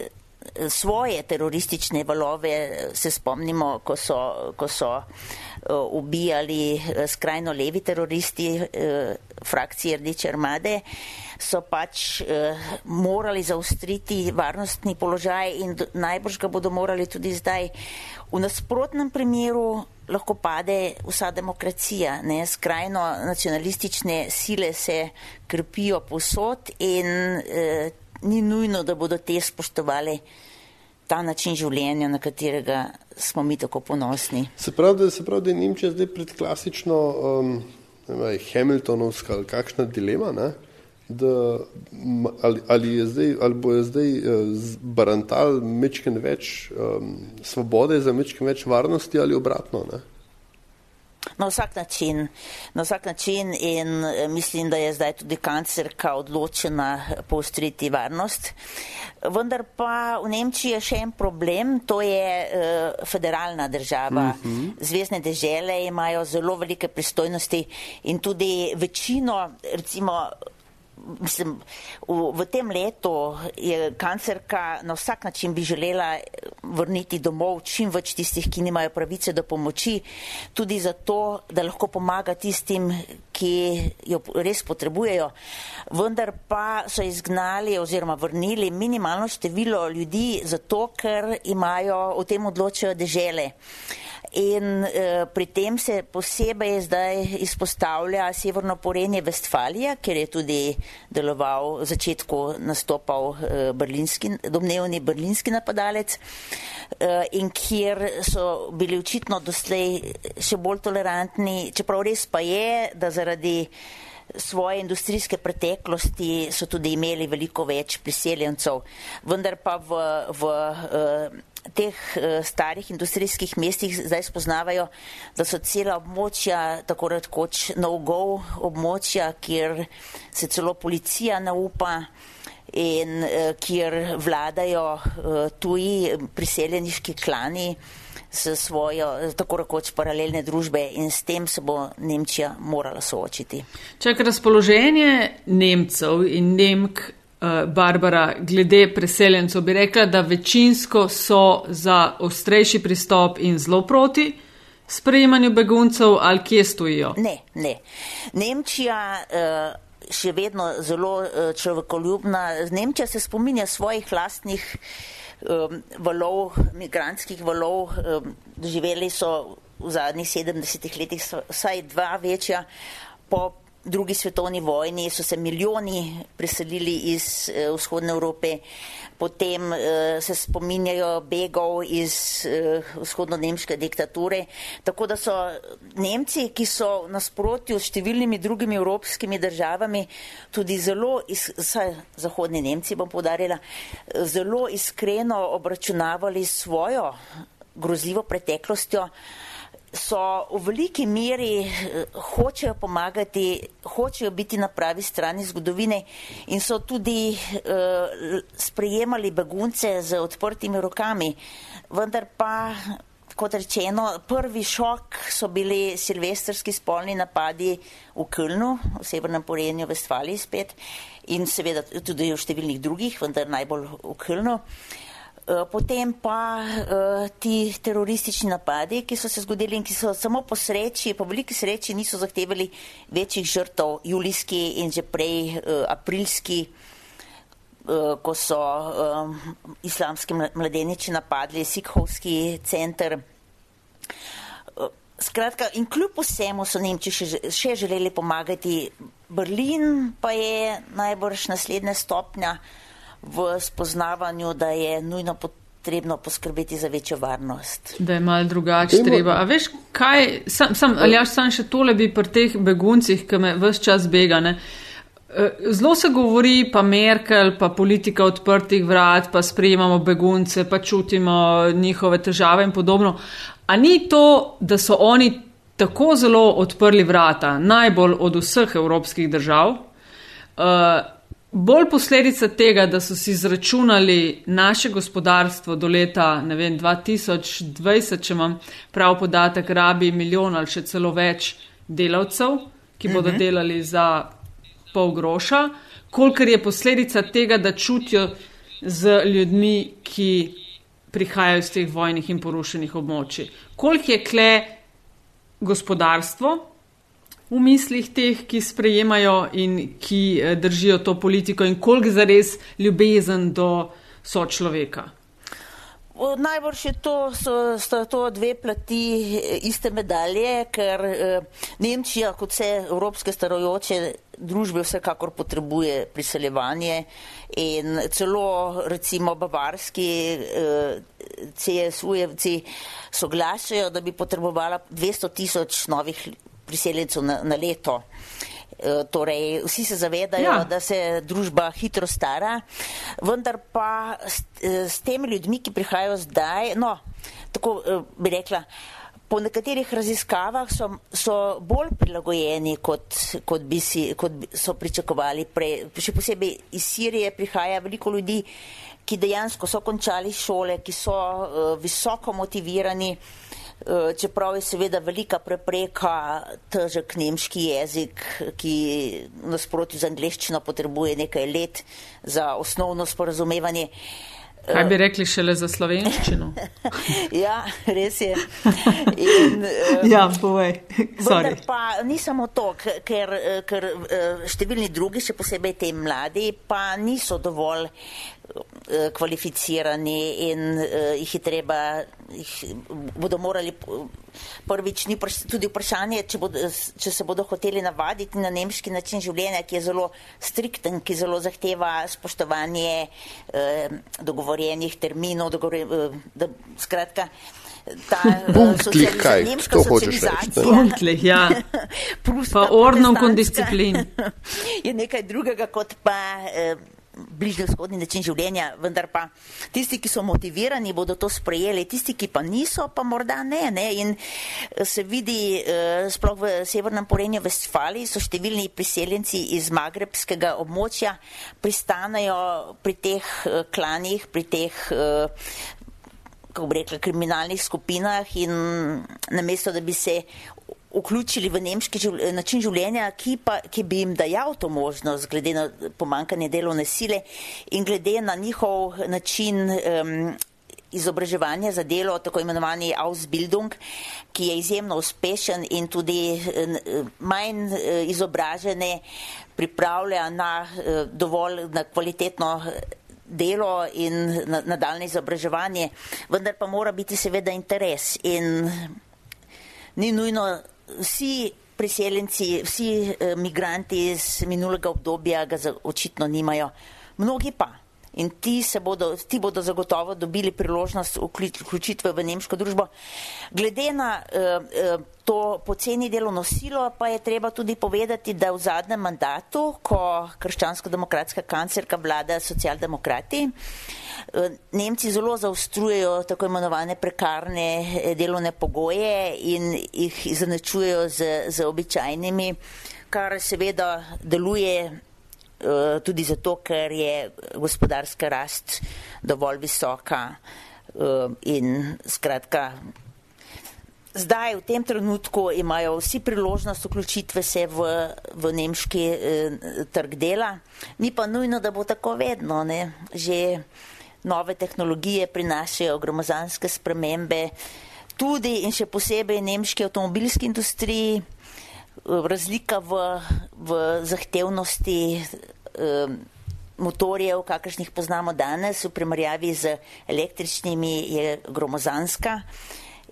svoje teroristične valove, se spomnimo, ko so, ko so eh, ubijali eh, skrajno levi teroristi eh, frakcije Rdeče armade, so pač morali zaustriti varnostni položaj in najbrž ga bodo morali tudi zdaj. V nasprotnem primeru lahko pade vsa demokracija, ne? skrajno nacionalistične sile se krpijo posod in eh, ni nujno, da bodo te spoštovali ta način življenja, na katerega smo mi tako ponosni. Se pravi, da, se pravi, da je Nemčija zdaj pred klasično um, Hamiltonovska ali kakšna dilema, ne? da ali, ali, je zdaj, ali bo je zdaj uh, barantal mečken več um, svobode za mečken več varnosti ali obratno. Ne? Na vsak način, na vsak način in eh, mislim, da je zdaj tudi kancerka odločena poostriti varnost. Vendar pa v Nemčiji je še en problem, to je uh, federalna država. Uh mhm. -huh. Zvezdne dežele imajo zelo velike pristojnosti in tudi večino, recimo mislim, v, v tem letu je kancerka na vsak način bi želela vrniti domov čim več tistih, ki nimajo pravice do pomoči, tudi zato, da lahko pomaga tistim, ki jo res potrebujejo. Vendar pa so izgnali oziroma vrnili minimalno število ljudi zato, ker imajo o tem odločajo dežele. In uh, pri tem se posebej zdaj izpostavlja severno porenje Vestfalija, kjer je tudi deloval v začetku nastopal uh, berlinski, domnevni berlinski napadalec uh, in kjer so bili očitno doslej še bolj tolerantni, čeprav res pa je, da zaradi svoje industrijske preteklosti so tudi imeli veliko več priseljencev, vendar pa v, v uh, teh uh, starih industrijskih mestih zdaj spoznavajo, da so cela območja tako rekoč no-go območja, kjer se celo policija naupa in uh, kjer vladajo tuji priseljeniški klani s svojo tako rekoč paralelne družbe in s tem se bo Nemčija morala soočiti. Čak razpoloženje Nemcev in Nemk Eh, Barbara, glede preseljencev, bi rekla, da večinsko so za ostrejši pristop in zelo proti sprejemanju beguncev ali kje stojijo? Ne, ne. Nemčija uh, še vedno zelo uh, človekoljubna. Nemčija se spominja svojih lastnih um, valov, migranskih valov. Um, doživeli so v zadnjih 70 letih vsaj dva večja. Po drugi svetovni vojni so se milijoni preselili iz eh, vzhodne Evrope, potem eh, se spominjajo begov iz eh, vzhodno-nemške diktature. Tako da so Nemci, ki so nasprotju s številnimi drugimi evropskimi državami, tudi zelo, iz, saj zahodni Nemci bom podarila, zelo iskreno obračunavali svojo grozljivo preteklostjo so v veliki meri eh, hočejo pomagati, hočejo biti na pravi strani zgodovine in so tudi uh, sprejemali begunce z odprtimi rokami. Vendar pa, kot rečeno, prvi šok so bili silvestrski spolni napadi v Kölnu, v severnem Porenju, v Vestfaliji spet in seveda tudi v številnih drugih, vendar najbolj v Kölnu. Uh, potem pa uh, ti teroristični napadi, ki so se zgodili in ki so samo po sreči, po veliki sreči niso zahtevali večjih žrtev, julijski in že prej uh, aprilski, uh, ko so um, islamski mladeniči napadli Sikhovski center. Skratka, in kljub vsemu so Nemči še, še želeli pomagati. Berlin pa je najbrž naslednja stopnja uh, v spoznavanju, da je nujno potrebno poskrbeti za večjo varnost. Da je mal drugače treba. A veš, kaj, sam, sam, ali jaš sam še tole bi pri teh beguncih, ki me vse čas bega, ne? Eh, zelo se govori, pa Merkel, pa politika odprtih vrat, pa sprejemamo begunce, pa čutimo njihove težave in podobno. A ni to, da so oni tako zelo odprli vrata, najbolj od vseh evropskih držav, uh, bolj posledica tega, da so si izračunali naše gospodarstvo do leta vem, 2020, če imam prav podatek, rabi milijon ali še celo več delavcev, ki bodo uh mhm. -huh. delali za pol groša, kolikor je posledica tega, da čutijo z ljudmi, ki prihajajo iz teh vojnih in porušenih območij. Koliko je kle gospodarstvo, v mislih teh, ki sprejemajo in ki eh, držijo to politiko in koliko zares ljubezen do sočloveka? Najbolj je to, so, so to dve plati eh, iste medalje, ker eh, Nemčija, kot vse evropske starojoče družbe, vsekakor potrebuje priseljevanje in celo recimo bavarski CSU-jevci soglašajo, da bi potrebovala 200 tisoč novih priseljencev na, na leto. E, torej, vsi se zavedajo, ja. da se družba hitro stara, vendar pa s, e, s temi ljudmi, ki prihajajo zdaj, no, tako e, bi rekla, po nekaterih raziskavah so, so bolj prilagojeni, kot, kot, bi si, kot bi so pričakovali prej. Še posebej iz Sirije prihaja veliko ljudi, ki dejansko so končali šole, ki so uh, visoko motivirani. Eh, čeprav je seveda velika prepreka težek nemški jezik, ki nasprotju z angliščino potrebuje nekaj let za osnovno sporazumevanje. Kaj bi rekli šele za slovenščino? ja, res je. In, uh, ja, povej. Pa ni samo to, ker, ker številni drugi, še posebej te mladi, pa niso dovolj Eh, kvalificirani in uh, jih je treba, jih bodo morali prvič ni tudi vprašanje, če, bodo, če se bodo hoteli navaditi na nemški način življenja, ki je zelo strikten, ki zelo zahteva spoštovanje uh, dogovorjenih terminov, dogovore, uh, da, skratka. Ta, Punktlich, kaj, to hočeš reči? Punktlich, ja. pa ornom kot disciplin. Je nekaj drugega kot pa. Uh, bližnjo-vzhodni način življenja, vendar pa tisti, ki so motivirani, bodo to sprejeli, tisti, ki pa niso, pa morda ne. ne? In eh, se vidi, eh, sploh v severnem porenju Vestfali so številni priseljenci iz magrebskega območja pristanajo pri teh eh, klanih, pri teh kako bi rekla, kriminalnih skupinah in namesto, da bi se vključili v nemški živ, način življenja, ki, pa, ki bi jim dajal to možnost, glede na pomankanje delovne sile in glede na njihov način um, izobraževanja za delo, tako imenovani Ausbildung, ki je izjemno uspešen in tudi uh, manj uh, izobražene pripravlja na uh, dovolj na kvalitetno delo in nadaljne izobraževanje, vendar pa mora biti seveda interes in ni nujno vsi priseljenci, vsi eh, migranti iz minulega obdobja ga očitno nimajo. Mnogi pa. In ti, bodo, ti bodo zagotovo dobili priložnost vključitve v nemško družbo. Glede na uh, to poceni delovno silo pa je treba tudi povedati, da v zadnjem mandatu, ko krščansko-demokratska kancerka vlada socialdemokrati, uh, Nemci zelo zaostrujejo tako imenovane prekarne delovne pogoje in jih izenačujejo z, z običajnimi, kar seveda deluje Eh, tudi zato, ker je gospodarska rast dovolj visoka eh, in skratka. Zdaj, v tem trenutku imajo vsi priložnost vključitve se v, v nemški eh, trg dela, ni pa nujno, da bo tako vedno. Ne? Že nove tehnologije prinašajo gromozanske spremembe, tudi in še posebej nemški avtomobilski industriji razlika v, v zahtevnosti eh, motorjev, kakršnih poznamo danes, v primerjavi z električnimi, je gromozanska.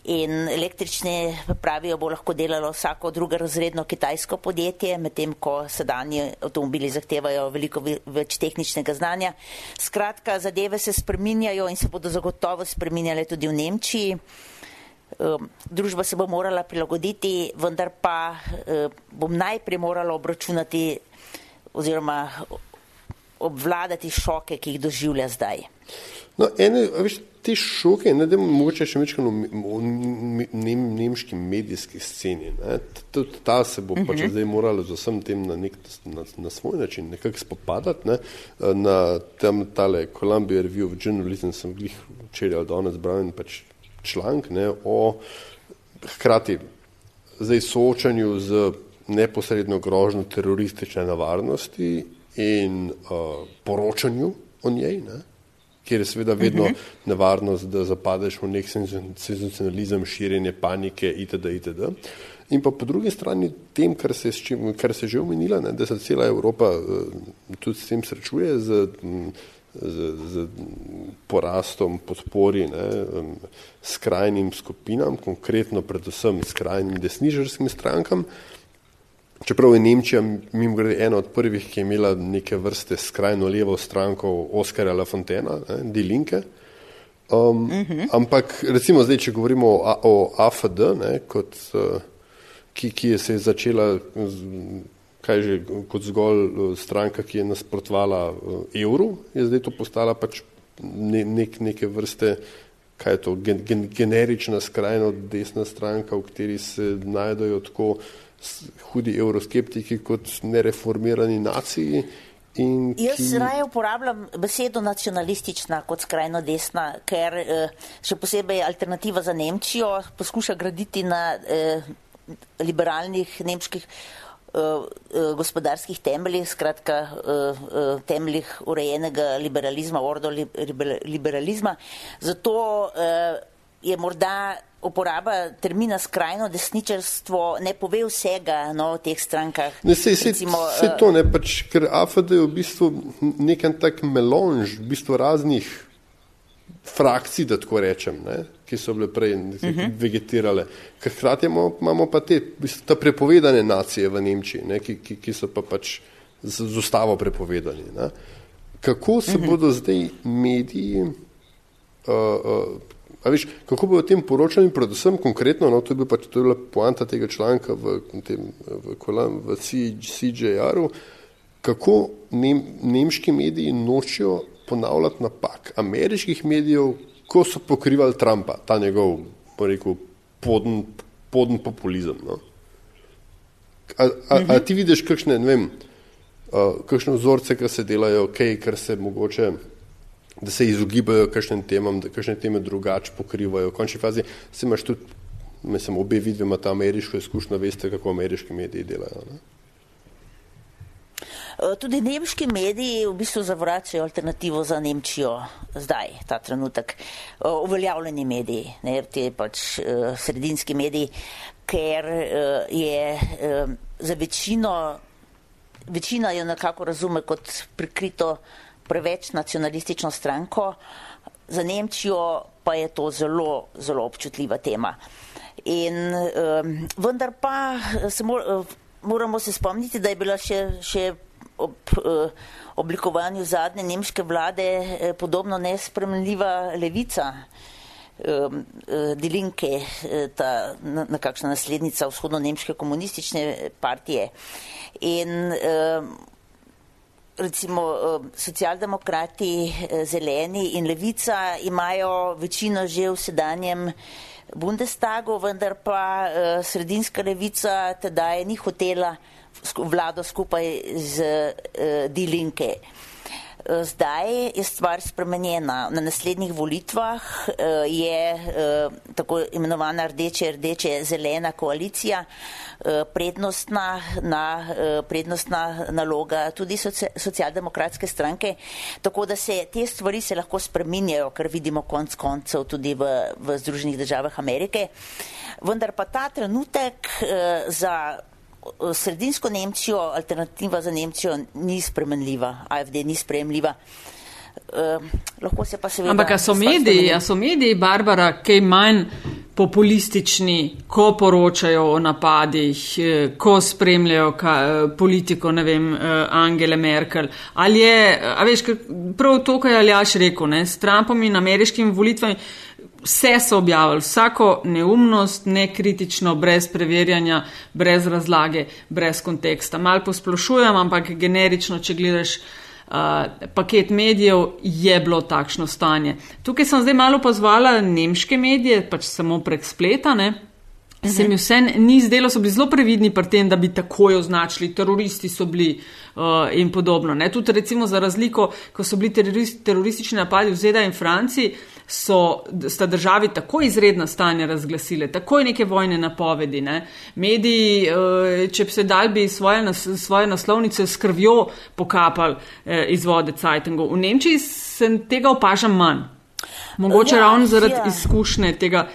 In električne pravijo, bo lahko delalo vsako drugo razredno kitajsko podjetje, medtem ko sedanji avtomobili zahtevajo veliko več tehničnega znanja. Skratka, zadeve se spreminjajo in se bodo zagotovo spreminjale tudi v Nemčiji. Ehm, družba se bo morala prilagoditi, vendar pa eh, bom najprej morala obračunati oziroma obvladati šoke, ki jih doživlja zdaj. No, ene, veš, te šoke, ne da mogoče še večkrat o nem, nemški medijski sceni, ne, tudi ta se bo pač uh mhm. -huh. zdaj morala z vsem tem na, nek, na, na svoj način nekako spopadati, ne, na tem tale Columbia Review of Journalism sem jih včeraj ali danes bral in pač članek o hkrati zdaj soočanju z neposredno grožnjo teroristične nevarnosti in uh, poročanju o njej, ne? kjer je seveda vedno uh mhm. -huh. nevarnost, da zapadeš v nek senzacionalizem, širjenje panike itd. itd. In pa po drugi strani tem, kar se, čim, kar se že omenila, ne, da se cela Evropa uh, tudi s tem srečuje, z, m, z, z porastom podpori ne, skrajnim skupinam, konkretno predvsem skrajnim desnižarskim strankam. Čeprav je Nemčija, mimo grede, ena od prvih, ki je imela neke vrste skrajno levo stranko Oskarja Lafontena, Die Linke. Um, uh mhm. -huh. Ampak recimo zdaj, če govorimo o, o AFD, ne, kot, uh, ki, ki je se začela z, kaj že kot zgolj eh, stranka, ki je nasprotvala eh, evru, je zdaj to postala pač ne, nek, neke vrste, kaj je to, gen, gen, generična skrajno desna stranka, v kateri se najdejo tako hudi evroskeptiki kot nereformirani naciji. Jaz ki... raje uporabljam besedo nacionalistična kot skrajno desna, ker eh, še posebej alternativa za Nemčijo poskuša graditi na eh, liberalnih nemških eh, gospodarskih temeljih, skratka eh, temeljih urejenega liberalizma, ordo liberalizma. Zato je morda uporaba termina skrajno desničarstvo ne pove vsega no, v teh strankah. Ne, sej, sej, Recimo, sej to ne, pač, ker AFD je v bistvu nekaj tak melonž, v bistvu raznih frakcij, da tako rečem, ne, ki so bile prej uh mhm. -huh. vegetirale. Ker hkrati imamo pa te, te prepovedane nacije v Nemčiji, ne, ki, ki, ki so pa pač z, z ustavo prepovedani. Ne. Kako se uh mhm. -huh. bodo zdaj mediji, uh, uh, a viš, kako bodo o tem poročali, predvsem konkretno, no, to je, bil pač, to je bila poanta tega članka v, tem, v, v CJR-u, kako nem, nemški mediji nočijo ponavljati napak ameriških medijev, ko so pokrivali Trumpa, ta njegov, po rekel, poden, poden populizem. No? A, a, a ti vidiš kakšne, ne vem, uh, kakšne vzorce, ki se delajo, kaj, kar se mogoče, da se izogibajo kakšnim temam, da kakšne teme drugače pokrivajo. V končni fazi se imaš tudi, mislim, obe vidve ima ta ameriško izkušnjo, veste, kako ameriški mediji delajo. Ne? Eh, tudi nemški mediji v bistvu zavračajo alternativo za Nemčijo zdaj, ta trenutek. Eh, uveljavljeni mediji, ne, te pač uh, sredinski mediji, ker je za večino, večina jo nekako razume kot prikrito preveč nacionalistično stranko, za Nemčijo pa je to zelo, zelo občutljiva tema. In um, vendar pa se mor, moramo se spomniti, da je bila še, še ob uh, oblikovanju zadnje nemške vlade uh, podobno nespremljiva levica. Um, uh, Dilinke, ta nekakšna naslednica vzhodno-nemške komunistične partije. In uh, recimo uh, socialdemokrati, zeleni in levica imajo večino že v sedanjem Bundestagu, vendar pa sredinska levica tedaj ni hotela vlado skupaj z uh, Dilinke. Eh, zdaj je stvar spremenjena. Na naslednjih volitvah je tako imenovana rdeče, rdeče, zelena koalicija prednostna, na, prednostna naloga tudi soci, socialdemokratske stranke, tako da se te stvari se lahko spreminjajo, kar vidimo konc koncev tudi v, v Združenih državah Amerike. Vendar pa ta trenutek za sredinsko Nemčijo, alternativa za Nemčijo ni spremenljiva, AFD ni sprejemljiva. Uh, lahko se pa seveda. Ampak, so mediji, so mediji, Barbara, kaj manj populistični, ko poročajo o napadih, eh, ko spremljajo ka, eh, politiko, ne vem, eh, Angele Merkel. Ali je, a veš, prav to, kar je Aljaš rekel, ne, s Trumpom in ameriškimi volitvami, vse so objavili, vsako neumnost, nekritično, brez preverjanja, brez razlage, brez konteksta. Mal posplošujem, ampak generično, če gledaš paket medijev, je bilo takšno stanje. Tukaj sem zdaj malo pozvala nemške medije, pač samo prek spleta. Ne? Se mi vse ni zdelo, so bili zelo previdni pri tem, da bi takoj označili, teroristi so bili uh, in podobno. Ne? Tudi recimo za razliko, ko so bili terorist, teroristični napadi v ZDA in Franciji, so sta državi tako izredna stanja razglasile, takoj neke vojne napovedi. Ne? Mediji, uh, če bi se dal bi svoje, svoje naslovnice s krvjo pokapali uh, iz vode Cajtengov. V Nemčiji se tega opažam manj. Mogoče ja, ravno zaradi ja. izkušnje tega.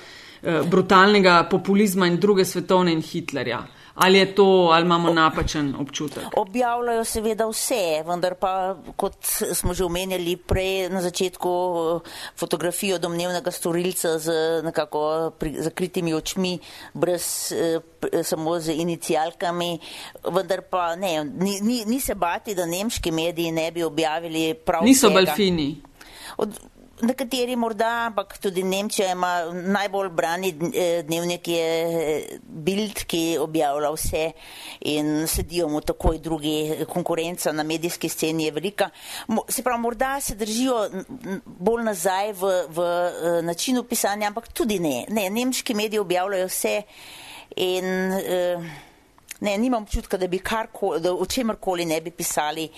Eh, brutalnega populizma in druge svetovne in Hitlerja. Ali je to, ali imamo napačen občutek? Objavljajo seveda vse, vendar pa, kot smo že omenjali prej na začetku, fotografijo domnevnega storilca z nekako zakritimi očmi, brez, eh, samo z inicijalkami, vendar pa ne, ni, ni, ni se bati, da nemški mediji ne bi objavili prav. Niso balfini. Od, Nekateri morda, ampak tudi Nemčija ima najbolj brani eh, dnevnik je eh, Bild, ki objavlja vse in sedijo mu takoj drugi. Konkurenca na medijski sceni je velika. Se pravi, morda se držijo bolj nazaj v, v eh, načinu pisanja, ampak tudi ne. ne. Nemški mediji objavljajo vse in ne, nimam občutka, da bi karkoli, o čemarkoli ne bi pisali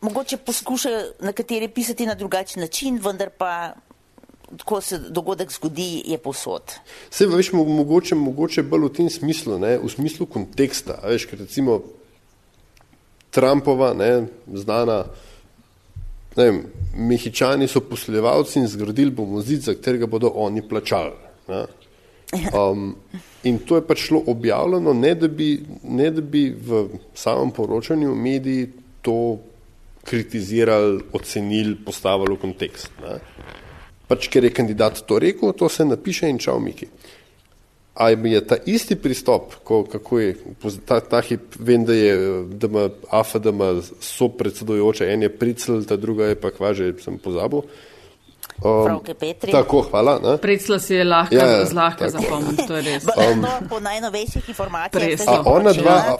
mogoče poskušajo nekateri pisati na drugačen način, vendar pa, ko se dogodek zgodi, je posod. Se veš, mogoče, mogoče bolj v tem smislu, ne, v smislu konteksta, veš, ker recimo Trumpova, ne, znana, ne vem, mehičani so posljevalci in zgradili bomo zid, za katerega bodo oni plačali. Ne. Um, in to je pač šlo objavljeno, ne da, bi, ne da bi v samem poročanju mediji to kritizirali, ocenili, postavili v kontekst. Ne. Pač, ker je kandidat to rekel, to se napiše in čau, Miki. A je ta isti pristop, ko, kako je ta, ta hip, vem, da je, da ima AFA, da ima so predsedujoče, en je pricel, ta druga je pa kvaže, sem pozabil. Um, tako, hvala. Predsla si je lahko, ja, ja, zlahka zapomniti, to je res. Um, no, po najnovejših informacijah. A ona dva,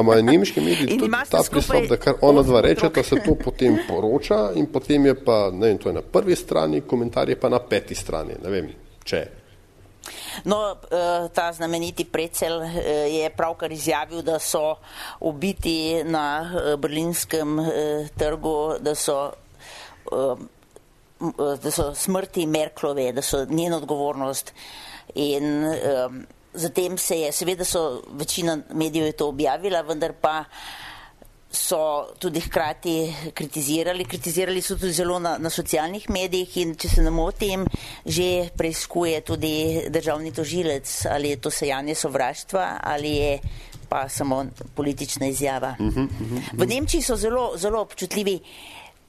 imajo nemški mediji tudi ta pristop, da kar ona dva reče, da se to potem poroča in potem je pa, ne vem, to je na prvi strani, komentar je pa na peti strani, ne vem, če. No, eh, ta znameniti predsel eh, je pravkar izjavil, da so ubiti na eh, berlinskem trgu, da so da so smrti Merklove, da so njeno odgovornost. In um, zatem se je, seveda so večina medijev je to objavila, vendar pa so tudi hkrati kritizirali. Kritizirali so tudi zelo na, na socialnih medijih in če se ne motim, že preizkuje tudi državni tožilec, ali je to sejanje sovraštva ali je pa samo politična izjava. Uh -huh, uh -huh. V Nemčiji so zelo, zelo občutljivi,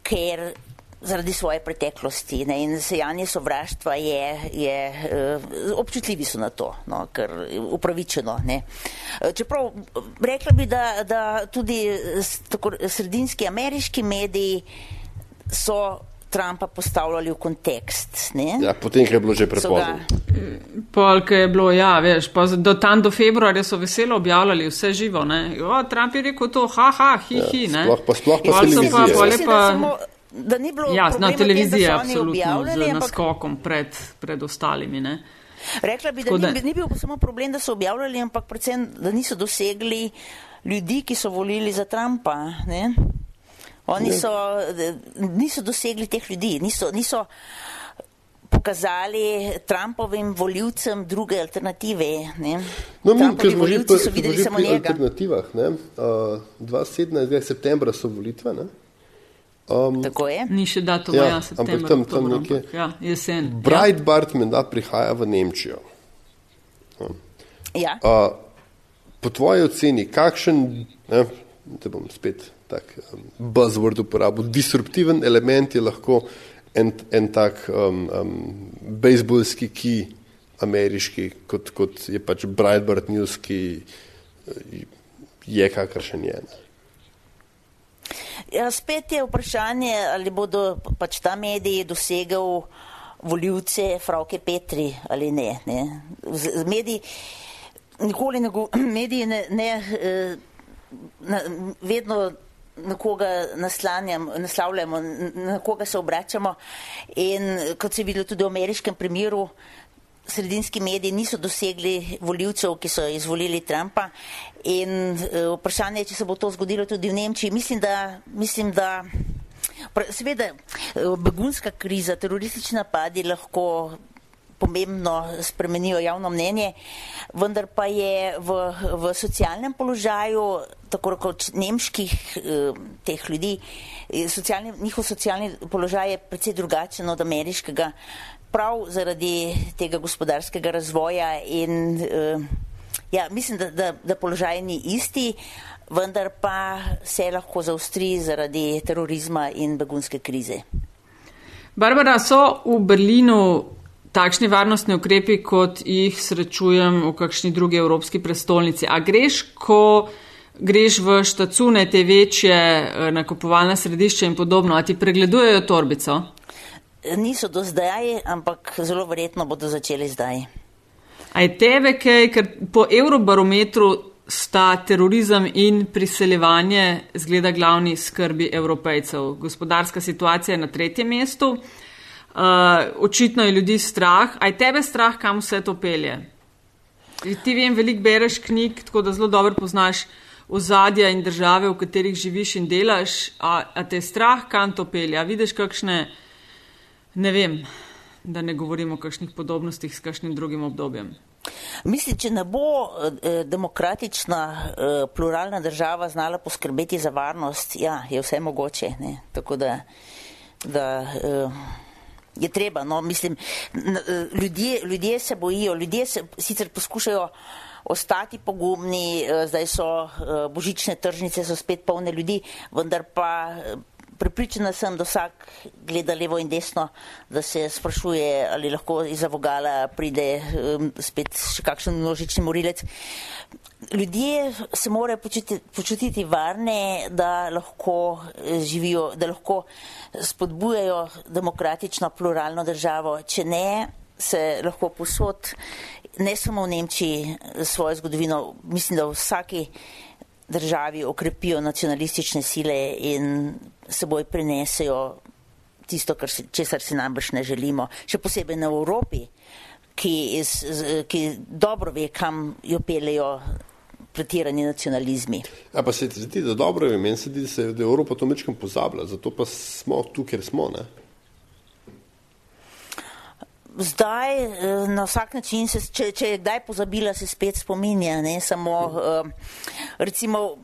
ker zaradi svoje preteklosti ne, in sejanje sovraštva je, je uh, občutljivi so na to, no, ker upravičeno. Ne. Eh, čeprav rekla bi, da, da tudi tako, sredinski ameriški mediji so Trumpa postavljali v kontekst. Ja, potem, ko je bilo že prepozno. Polk je bilo, ja, veš, pa do tam do februarja so veselo objavljali vse živo, ne. O, Trump je rekel to, ha, ha, hi, hi, ja, ne. Sploh pa, sploh pa televizija da ni bilo ja, na televiziji, absolutno, z naskokom pred, pred ostalimi. Ne? Rekla bi, da, da ni, ni bil samo problem, da so objavljali, ampak predvsem, da niso dosegli ljudi, ki so volili za Trumpa. Ne? Oni so, niso dosegli teh ljudi, niso, niso pokazali Trumpovim voljivcem druge alternative. Ne? No, mi, ker smo že pri alternativah, ne? Uh, 27. septembra so volitve. Ne? Um, Tako je. Ni še datum, ja, ja ampak tam, tam nekje. Ja, jesen. Breitbart ja. menda prihaja v Nemčijo. Ja. Uh, po tvoji oceni, kakšen, ne, te bom spet tak um, buzzword uporabil, disruptiven element je lahko en, en tak um, um, bejzbolski ki ameriški, kot, kot je pač Breitbart News, ki uh, je kakršen je. Ne. Ja, spet je vprašanje, ali bodo pač ta mediji dosegal voljivce Frauke Petri ali ne. ne. Z, z mediji, nikoli ne, mediji ne, ne eh, na, vedno na koga naslavljamo, na koga se obračamo in kot se je videlo tudi v ameriškem primeru, sredinski mediji niso dosegli voljivcev, ki so izvolili Trumpa. In uh, vprašanje je, če se bo to zgodilo tudi v Nemčiji. Mislim, da, mislim, da seveda uh, begunska kriza, teroristični napadi lahko pomembno spremenijo javno mnenje, vendar pa je v, v socialnem položaju, tako kot nemških eh, teh ljudi, socialni, njihov socialni položaj je precej drugačen od ameriškega prav zaradi tega gospodarskega razvoja in uh, ja, mislim, da, da, da položaj ni isti, vendar pa se lahko zaustri zaradi terorizma in begunske krize. Barbara, so v Berlinu takšni varnostni ukrepi, kot jih srečujem v kakšni drugi evropski prestolnici? A greš, ko greš v štacune, te večje eh, nakupovalne središče in podobno, a ti pregledujejo torbico? Niso do zdaj, ampak zelo verjetno bodo začeli zdaj. A je tebe kaj, ker po Eurobarometru sta terorizem in priseljevanje zgleda glavni skrbi evropejcev. Gospodarska situacija je na tretjem mestu, uh, očitno je ljudi strah. A je tebe strah, kam vse to pelje? Ti vem, veliko bereš knjig, tako da zelo dobro poznaš ozadja in države, v katerih živiš in delaš. A, a te strah, kam to pelje? A vidiš kakšne ne vem, da ne govorimo o kakšnih podobnostih s kakšnim drugim obdobjem. Mislim, če ne bo eh, demokratična, eh, pluralna država znala poskrbeti za varnost, ja, je vse mogoče. Ne? Tako da, da eh, je treba. No, mislim, eh, ljudje, ljudje se bojijo, ljudje se sicer poskušajo ostati pogumni, eh, zdaj so eh, božične tržnice, so spet polne ljudi, vendar pa Pripričana sem, da vsak gleda levo in desno, da se sprašuje, ali lahko iz avogala pride um, spet še kakšen množični morilec. Ljudje se morajo počuti, počutiti varne, da lahko eh, živijo, da lahko spodbujajo demokratično, pluralno državo. Če ne, se lahko posod, ne samo v Nemčiji, svojo zgodovino, mislim, da v vsaki državi okrepijo nacionalistične sile in seboj prinesejo tisto, si, česar si najbrž ne želimo. Še posebej na Evropi, ki, iz, ki dobro ve, kam jo peljejo pretirani nacionalizmi. Ja, pa se ti zdi, da dobro je, meni se zdi, da se je Evropa to mečkam pozabila, zato pa smo tu, ker smo, ne? Zdaj, eh, na vsak način, se, če, če je kdaj pozabila, se spet spominja, ne samo, uh, recimo,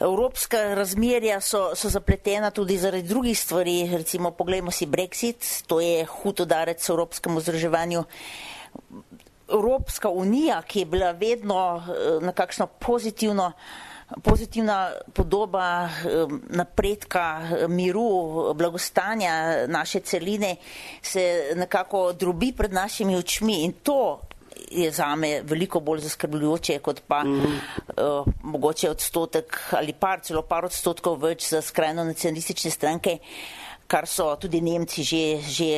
Evropska razmerja so, so zapletena tudi zaradi drugih stvari, recimo poglejmo si Brexit, to je hud udarec evropskemu združevanju. Evropska unija, ki je bila vedno eh, na kakšno pozitivno pozitivna podoba napredka, miru, blagostanja naše celine se nekako drobi pred našimi očmi in to je zame veliko bolj zaskrbljujoče, kot pa mm -hmm. uh, mogoče odstotek ali par, celo par odstotkov več za skrajno nacionalistične stranke. Kar so tudi Nemci že, že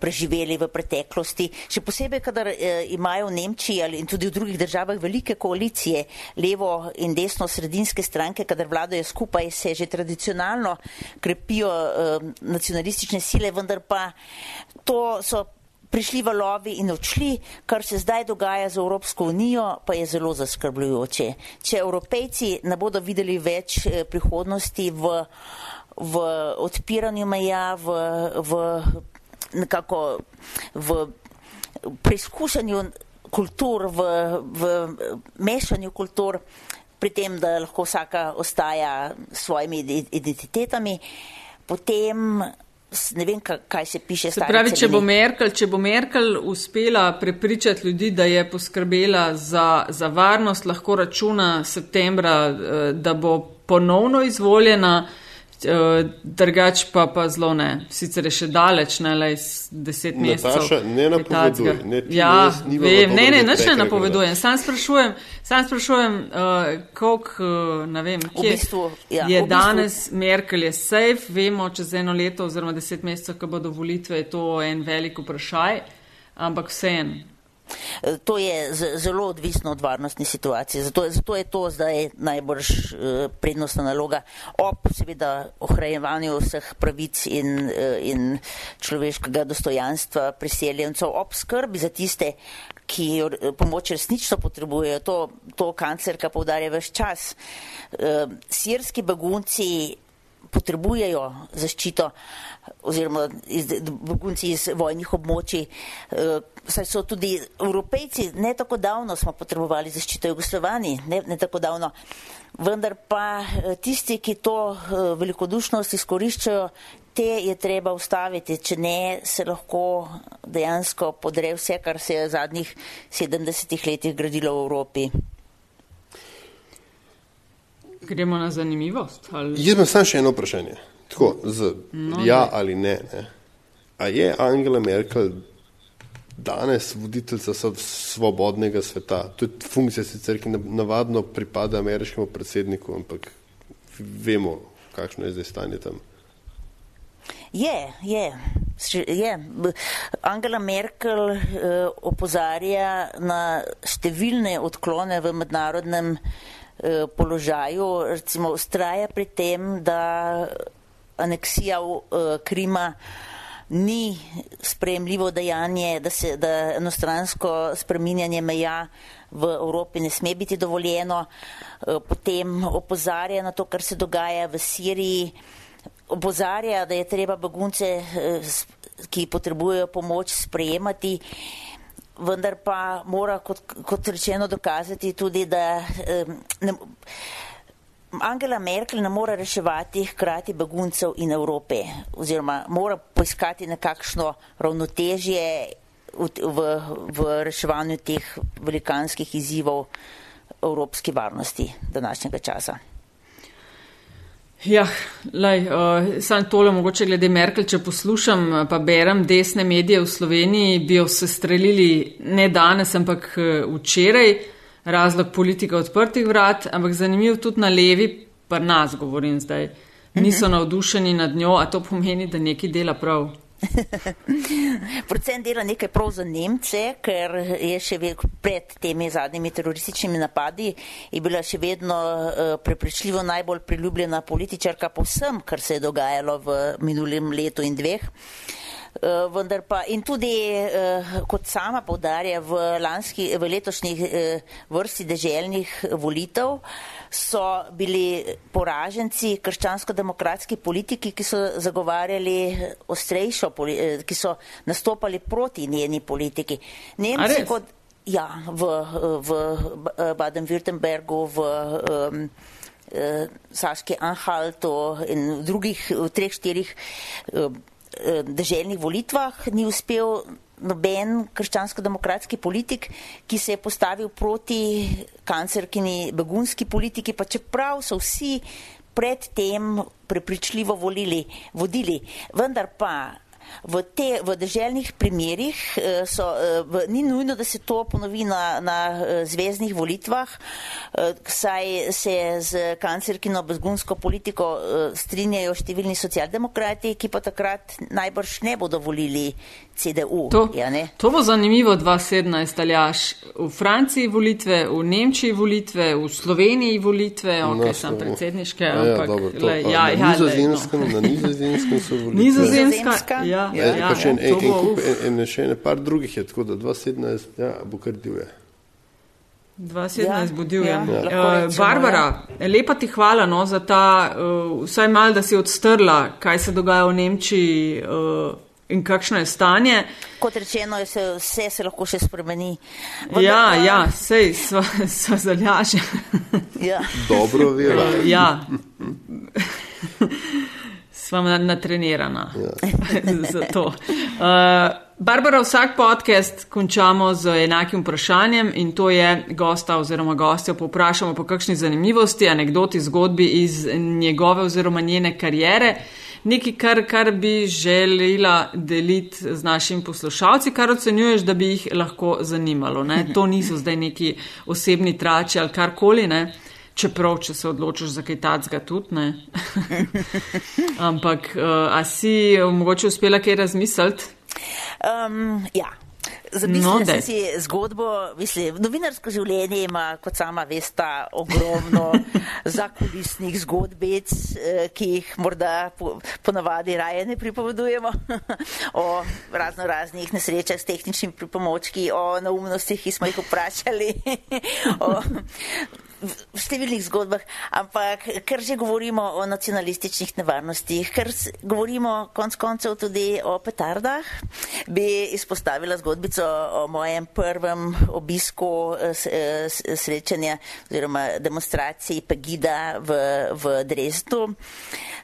preživeli v preteklosti. Še posebej, kadar imajo v Nemčiji ali tudi v drugih državah velike koalicije, levo in desno sredinske stranke, kadar vladajo skupaj, se že tradicionalno krepijo nacionalistične sile, vendar pa to so prišli valovi in odšli, kar se zdaj dogaja z Evropsko unijo, pa je zelo zaskrbljujoče. Če evropejci ne bodo videli več eh, prihodnosti v, v odpiranju meja, v, v nekako v preizkušanju kultur, v, v mešanju kultur, pri tem, da lahko vsaka ostaja s svojimi identitetami, potem ne vem, kaj se piše. Se pravi, če bo, Merkel, če bo Merkel uspela prepričati ljudi, da je poskrbela za, za varnost, lahko računa septembra, eh, da bo ponovno izvoljena. Eh, drugač pa, pa zelo ne. Sicer je še daleč, ne le deset mesecev. Nataša, ne napoveduj. Ne, ja, vem, ne, ne, nič ne napovedujem. Sam sprašujem, sam sprašujem, uh, koliko, uh, ne vem, kje bistvu, ja, je bistvu. danes Merkel je safe, vemo, čez eno leto oziroma deset mesecev, ko bodo volitve, je to en velik vprašaj, ampak vseen. Eh, to je zelo odvisno od varnostne situacije. Zato, zato je to zdaj najbolj eh, prednostna naloga ob seveda ohrajevanju vseh pravic in, eh, in človeškega dostojanstva priseljencev, ob skrbi za tiste, ki pomoč resnično potrebujejo. To, to kancerka povdarja več čas. Sirski begunci potrebujejo zaščito oziroma iz, begunci iz vojnih območij. Eh, saj so tudi evropejci, ne tako davno smo potrebovali zaščito Jugoslovani, ne, ne tako davno. Vendar pa eh, tisti, ki to eh, velikodušnost izkoriščajo, te je treba ustaviti, če ne se lahko dejansko podre vse, kar se je v zadnjih 70 letih gradilo v Evropi. Gremo na zanimivost. Ali... Jaz imam samo še eno vprašanje. Tako, z no, ja ali ne, ne. A je Angela Merkel danes voditeljica svobodnega sveta? To je funkcija sicer, ki navadno pripada ameriškemu predsedniku, ampak vemo, kakšno je zdaj stanje tam. Je, je, je. Angela Merkel uh, opozarja na številne odklone v mednarodnem Eh, položaju, recimo ustraja pri tem, da aneksija uh, Krima ni sprejemljivo dejanje, da se da enostransko spreminjanje meja v Evropi ne sme biti dovoljeno, uh, potem opozarja na to, kar se dogaja v Siriji, opozarja, da je treba begunce, uh, ki potrebujejo pomoč, sprejemati. Vendar pa mora, kot, kot rečeno, dokazati tudi, da ne, Angela Merkel ne more reševati hkrati beguncev in Evrope, oziroma mora poiskati nekakšno ravnotežje v, v, reševanju teh velikanskih izzivov evropske varnosti današnjega časa. Ja, lej, uh, sam tole mogoče glede Merkel, če poslušam, pa berem desne medije v Sloveniji, bi jo se strelili ne danes, ampak uh, včeraj, razlog politika odprtih vrat, ampak zanimiv tudi na levi, pa nas govorim zdaj, niso mhm. navdušeni nad njo, a to pomeni, da neki dela prav. Predvsem dela nekaj prav za Nemce, ker je še pred temi zadnjimi terorističnimi napadi je bila še vedno uh, prepričljivo najbolj priljubljena političarka po vsem, kar se je dogajalo v minulem letu in dveh. Uh, Eh, vendar pa in tudi, eh, kot sama povdarja, v, lanski, v letošnjih eh, vrsti deželjnih volitev so bili poraženci krščansko-demokratski politiki, ki so zagovarjali ostrejšo, ki so nastopali proti njeni politiki. Nemci kot, ja, v, v Baden-Württembergu, v um, Saški Anhaltu in drugih, v treh, štirih um, Eh, državnih volitvah ni uspel noben krščansko-demokratski politik, ki se je postavil proti kancerkini begunski politiki, pa čeprav so vsi predtem prepričljivo volili, vodili. Vendar pa v, te, v deželnih primerjih eh, so, eh, v, ni nujno, da se to ponovi na, na eh, zvezdnih volitvah, saj se z kancerkino bezgunsko politiko strinjajo številni socialdemokrati, ki pa takrat najbrž ne bodo volili CDU. To, ja, to bo zanimivo 2017, aljaš. V Franciji volitve, v Nemčiji volitve, v Sloveniji volitve, ok, no, sem predsedniške, ja, ampak dobro, to, le, ja, ja, nizozemskem, no. na nizozemskem so volitve. Nizozemska, ja. Ja, ja, ja, še, en, en, kup, en, en, še ne par drugih je, tako da 2017 ja, bo kar divje. 2017 ja, bo divje. Ja, ja. uh, Barbara, ja. lepa ti hvala no, za ta, uh, vsaj mal, da si odstrla, kaj se dogaja v Nemčiji. Uh, In kakšno je stanje? Kot rečeno, se, vse se lahko še spremeni. Vendar ja, pa... ja, sej so, so zaljaže. Ja. Dobro, vira. ja. sva natrenirana ja. za to. Uh, Barbara, vsak podcast končamo z enakim vprašanjem in to je gosta oziroma gostjo poprašamo po kakšni zanimivosti, anekdoti, zgodbi iz njegove oziroma njene karijere. Nekaj, kar, kar bi želela deliti z našimi poslušalci, kar ocenjuješ, da bi jih lahko zanimalo. Ne? To niso zdaj neki osebni trači ali karkoli. Ne? Čeprav, če se odločiš za kaj tacga, tudi ne. Ampak, uh, a si mogoče uspela kaj razmisliti? Um, ja. Zamislila no, sem si zgodbo, mislim, novinarsko življenje ima, kot sama veste, ogromno zakulisnih zgodbic, eh, ki jih morda ponavadi po raje ne pripovedujemo, o razno raznih nesrečah s tehničnimi pripomočki, o neumnostih, ki smo jih vprašali, o v številnih zgodbah, ampak ker že govorimo o nacionalističnih nevarnostih, ker govorimo konc koncev tudi o petardah, bi izpostavila zgodbico o mojem prvem obisku eh, eh, srečanja oziroma demonstraciji Pegida v, v Dresdu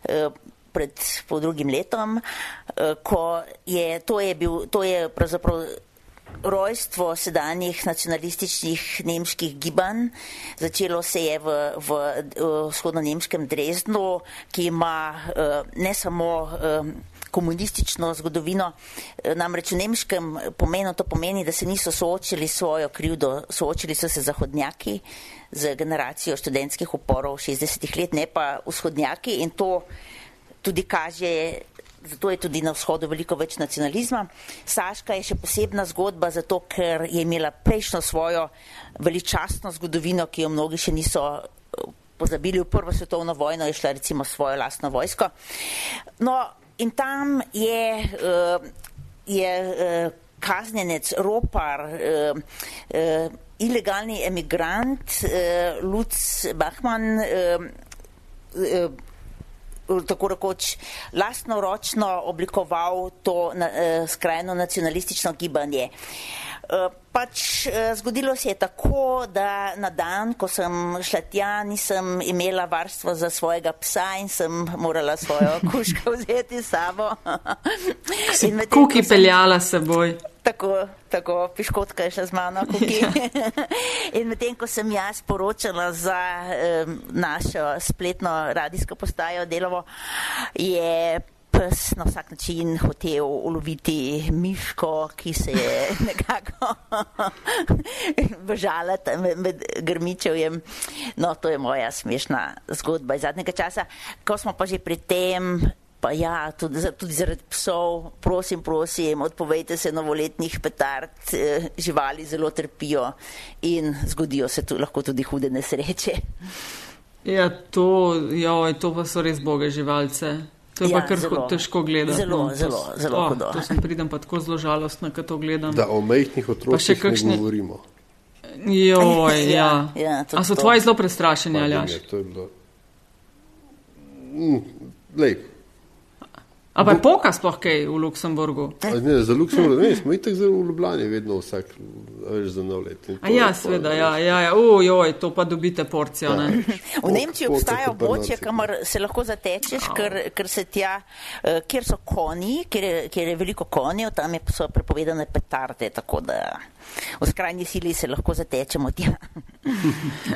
eh, pred pol drugim letom, ko je, to je bil, to je pravzaprav rojstvo sedanjih nacionalističnih nemških gibanj. Začelo se je v, v, v vzhodno-nemškem Dresdnu, ki ima eh, ne samo eh, komunistično zgodovino, eh, namreč v nemškem pomenu to pomeni, da se niso soočili svojo krivdo, soočili so se zahodnjaki z generacijo študentskih uporov 60-ih let, ne pa vzhodnjaki in to tudi kaže zato je tudi na vzhodu veliko več nacionalizma. Saška je še posebna zgodba, zato ker je imela prejšnjo svojo veličastno zgodovino, ki jo mnogi še niso eh, pozabili. V prvo svetovno vojno je šla recimo svojo lastno vojsko. No, in tam je, uh, je uh, kaznjenec, ropar, ilegalni emigrant, uh, Lutz Bachmann, uh, uh, tako rekoč lastno ročno oblikoval to na, eh, skrajno nacionalistično gibanje. Eh, pač eh, zgodilo se je tako, da na dan, ko sem šla tja, nisem imela varstva za svojega psa in sem morala svojo kuško vzeti sabo. Kuki peljala seboj. Tako, tako, piškotka je še z mano, kuki. in medtem, ko sem jaz poročala za um, našo spletno radijsko postajo delovo, je pes na vsak način hotel uloviti miško, ki se je nekako bežala med, med grmičevjem. No, to je moja smešna zgodba iz zadnjega časa. Ko smo pa že pri tem pa ja, tudi, tudi zaradi psov, prosim, prosim, odpovejte se novoletnih petard, eh, živali zelo trpijo in zgodijo se tu, lahko tudi hude nesreče. Ja, to, joj, to pa so res boge živalce. To je ja, pa kar zelo, težko gledati. Zelo, no, zelo, to, zelo oh, hudo. To sem pridem pa tako zelo žalostno, kad to gledam. Da o mehkih otrocih kakšne... ne govorimo. Joj, ja. ja, ja A so to. tvoji zelo prestrašeni, ali ja? To je bilo. Mm, lej, A pa je poka sploh kaj v Luksemburgu? A Ne, za Luksemburg, ne, smo itak zelo v Ljubljani, vedno vsak, a veš, za nov let. A ja, seveda, veš. ja, ja, ja. Ujoj, to pa dobite porcijo, ne? V Nemčiji obstaja območje, kamor se lahko zatečeš, ker, ker se tja, eh, kjer so konji, kjer je, kjer je veliko konjev, tam je, so prepovedane petarde, tako da v skrajni sili se lahko zatečemo tja.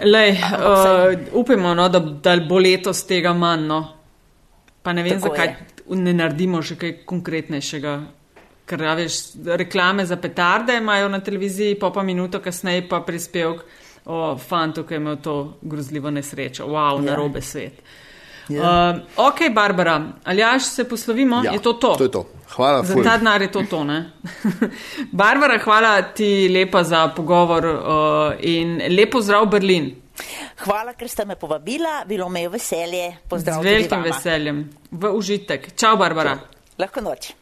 Lej, uh, upajmo, no, da, da bo letos tega manj, no. Pa ne vem, Tako zakaj je. ne naredimo še kaj konkretnejšega. Ker, a veš, reklame za petarde imajo na televiziji, pa pa minuto kasneje pa prispevek o fantu, ki je imel to grozljivo nesrečo. Wow, Ja. narobe svet. Ja. Uh, ok, Barbara, ali jaš se poslovimo? Ja, je to to? To je to. Hvala, Za ful. ta denar je to to, ne? Barbara, hvala ti lepa za pogovor uh, in lepo zdrav Berlin. Hvala, ker ste me povabila, bilo me je veselje. Z Pozdrav tudi velikim veseljem. V užitek. Čau, Barbara. Lahko noč.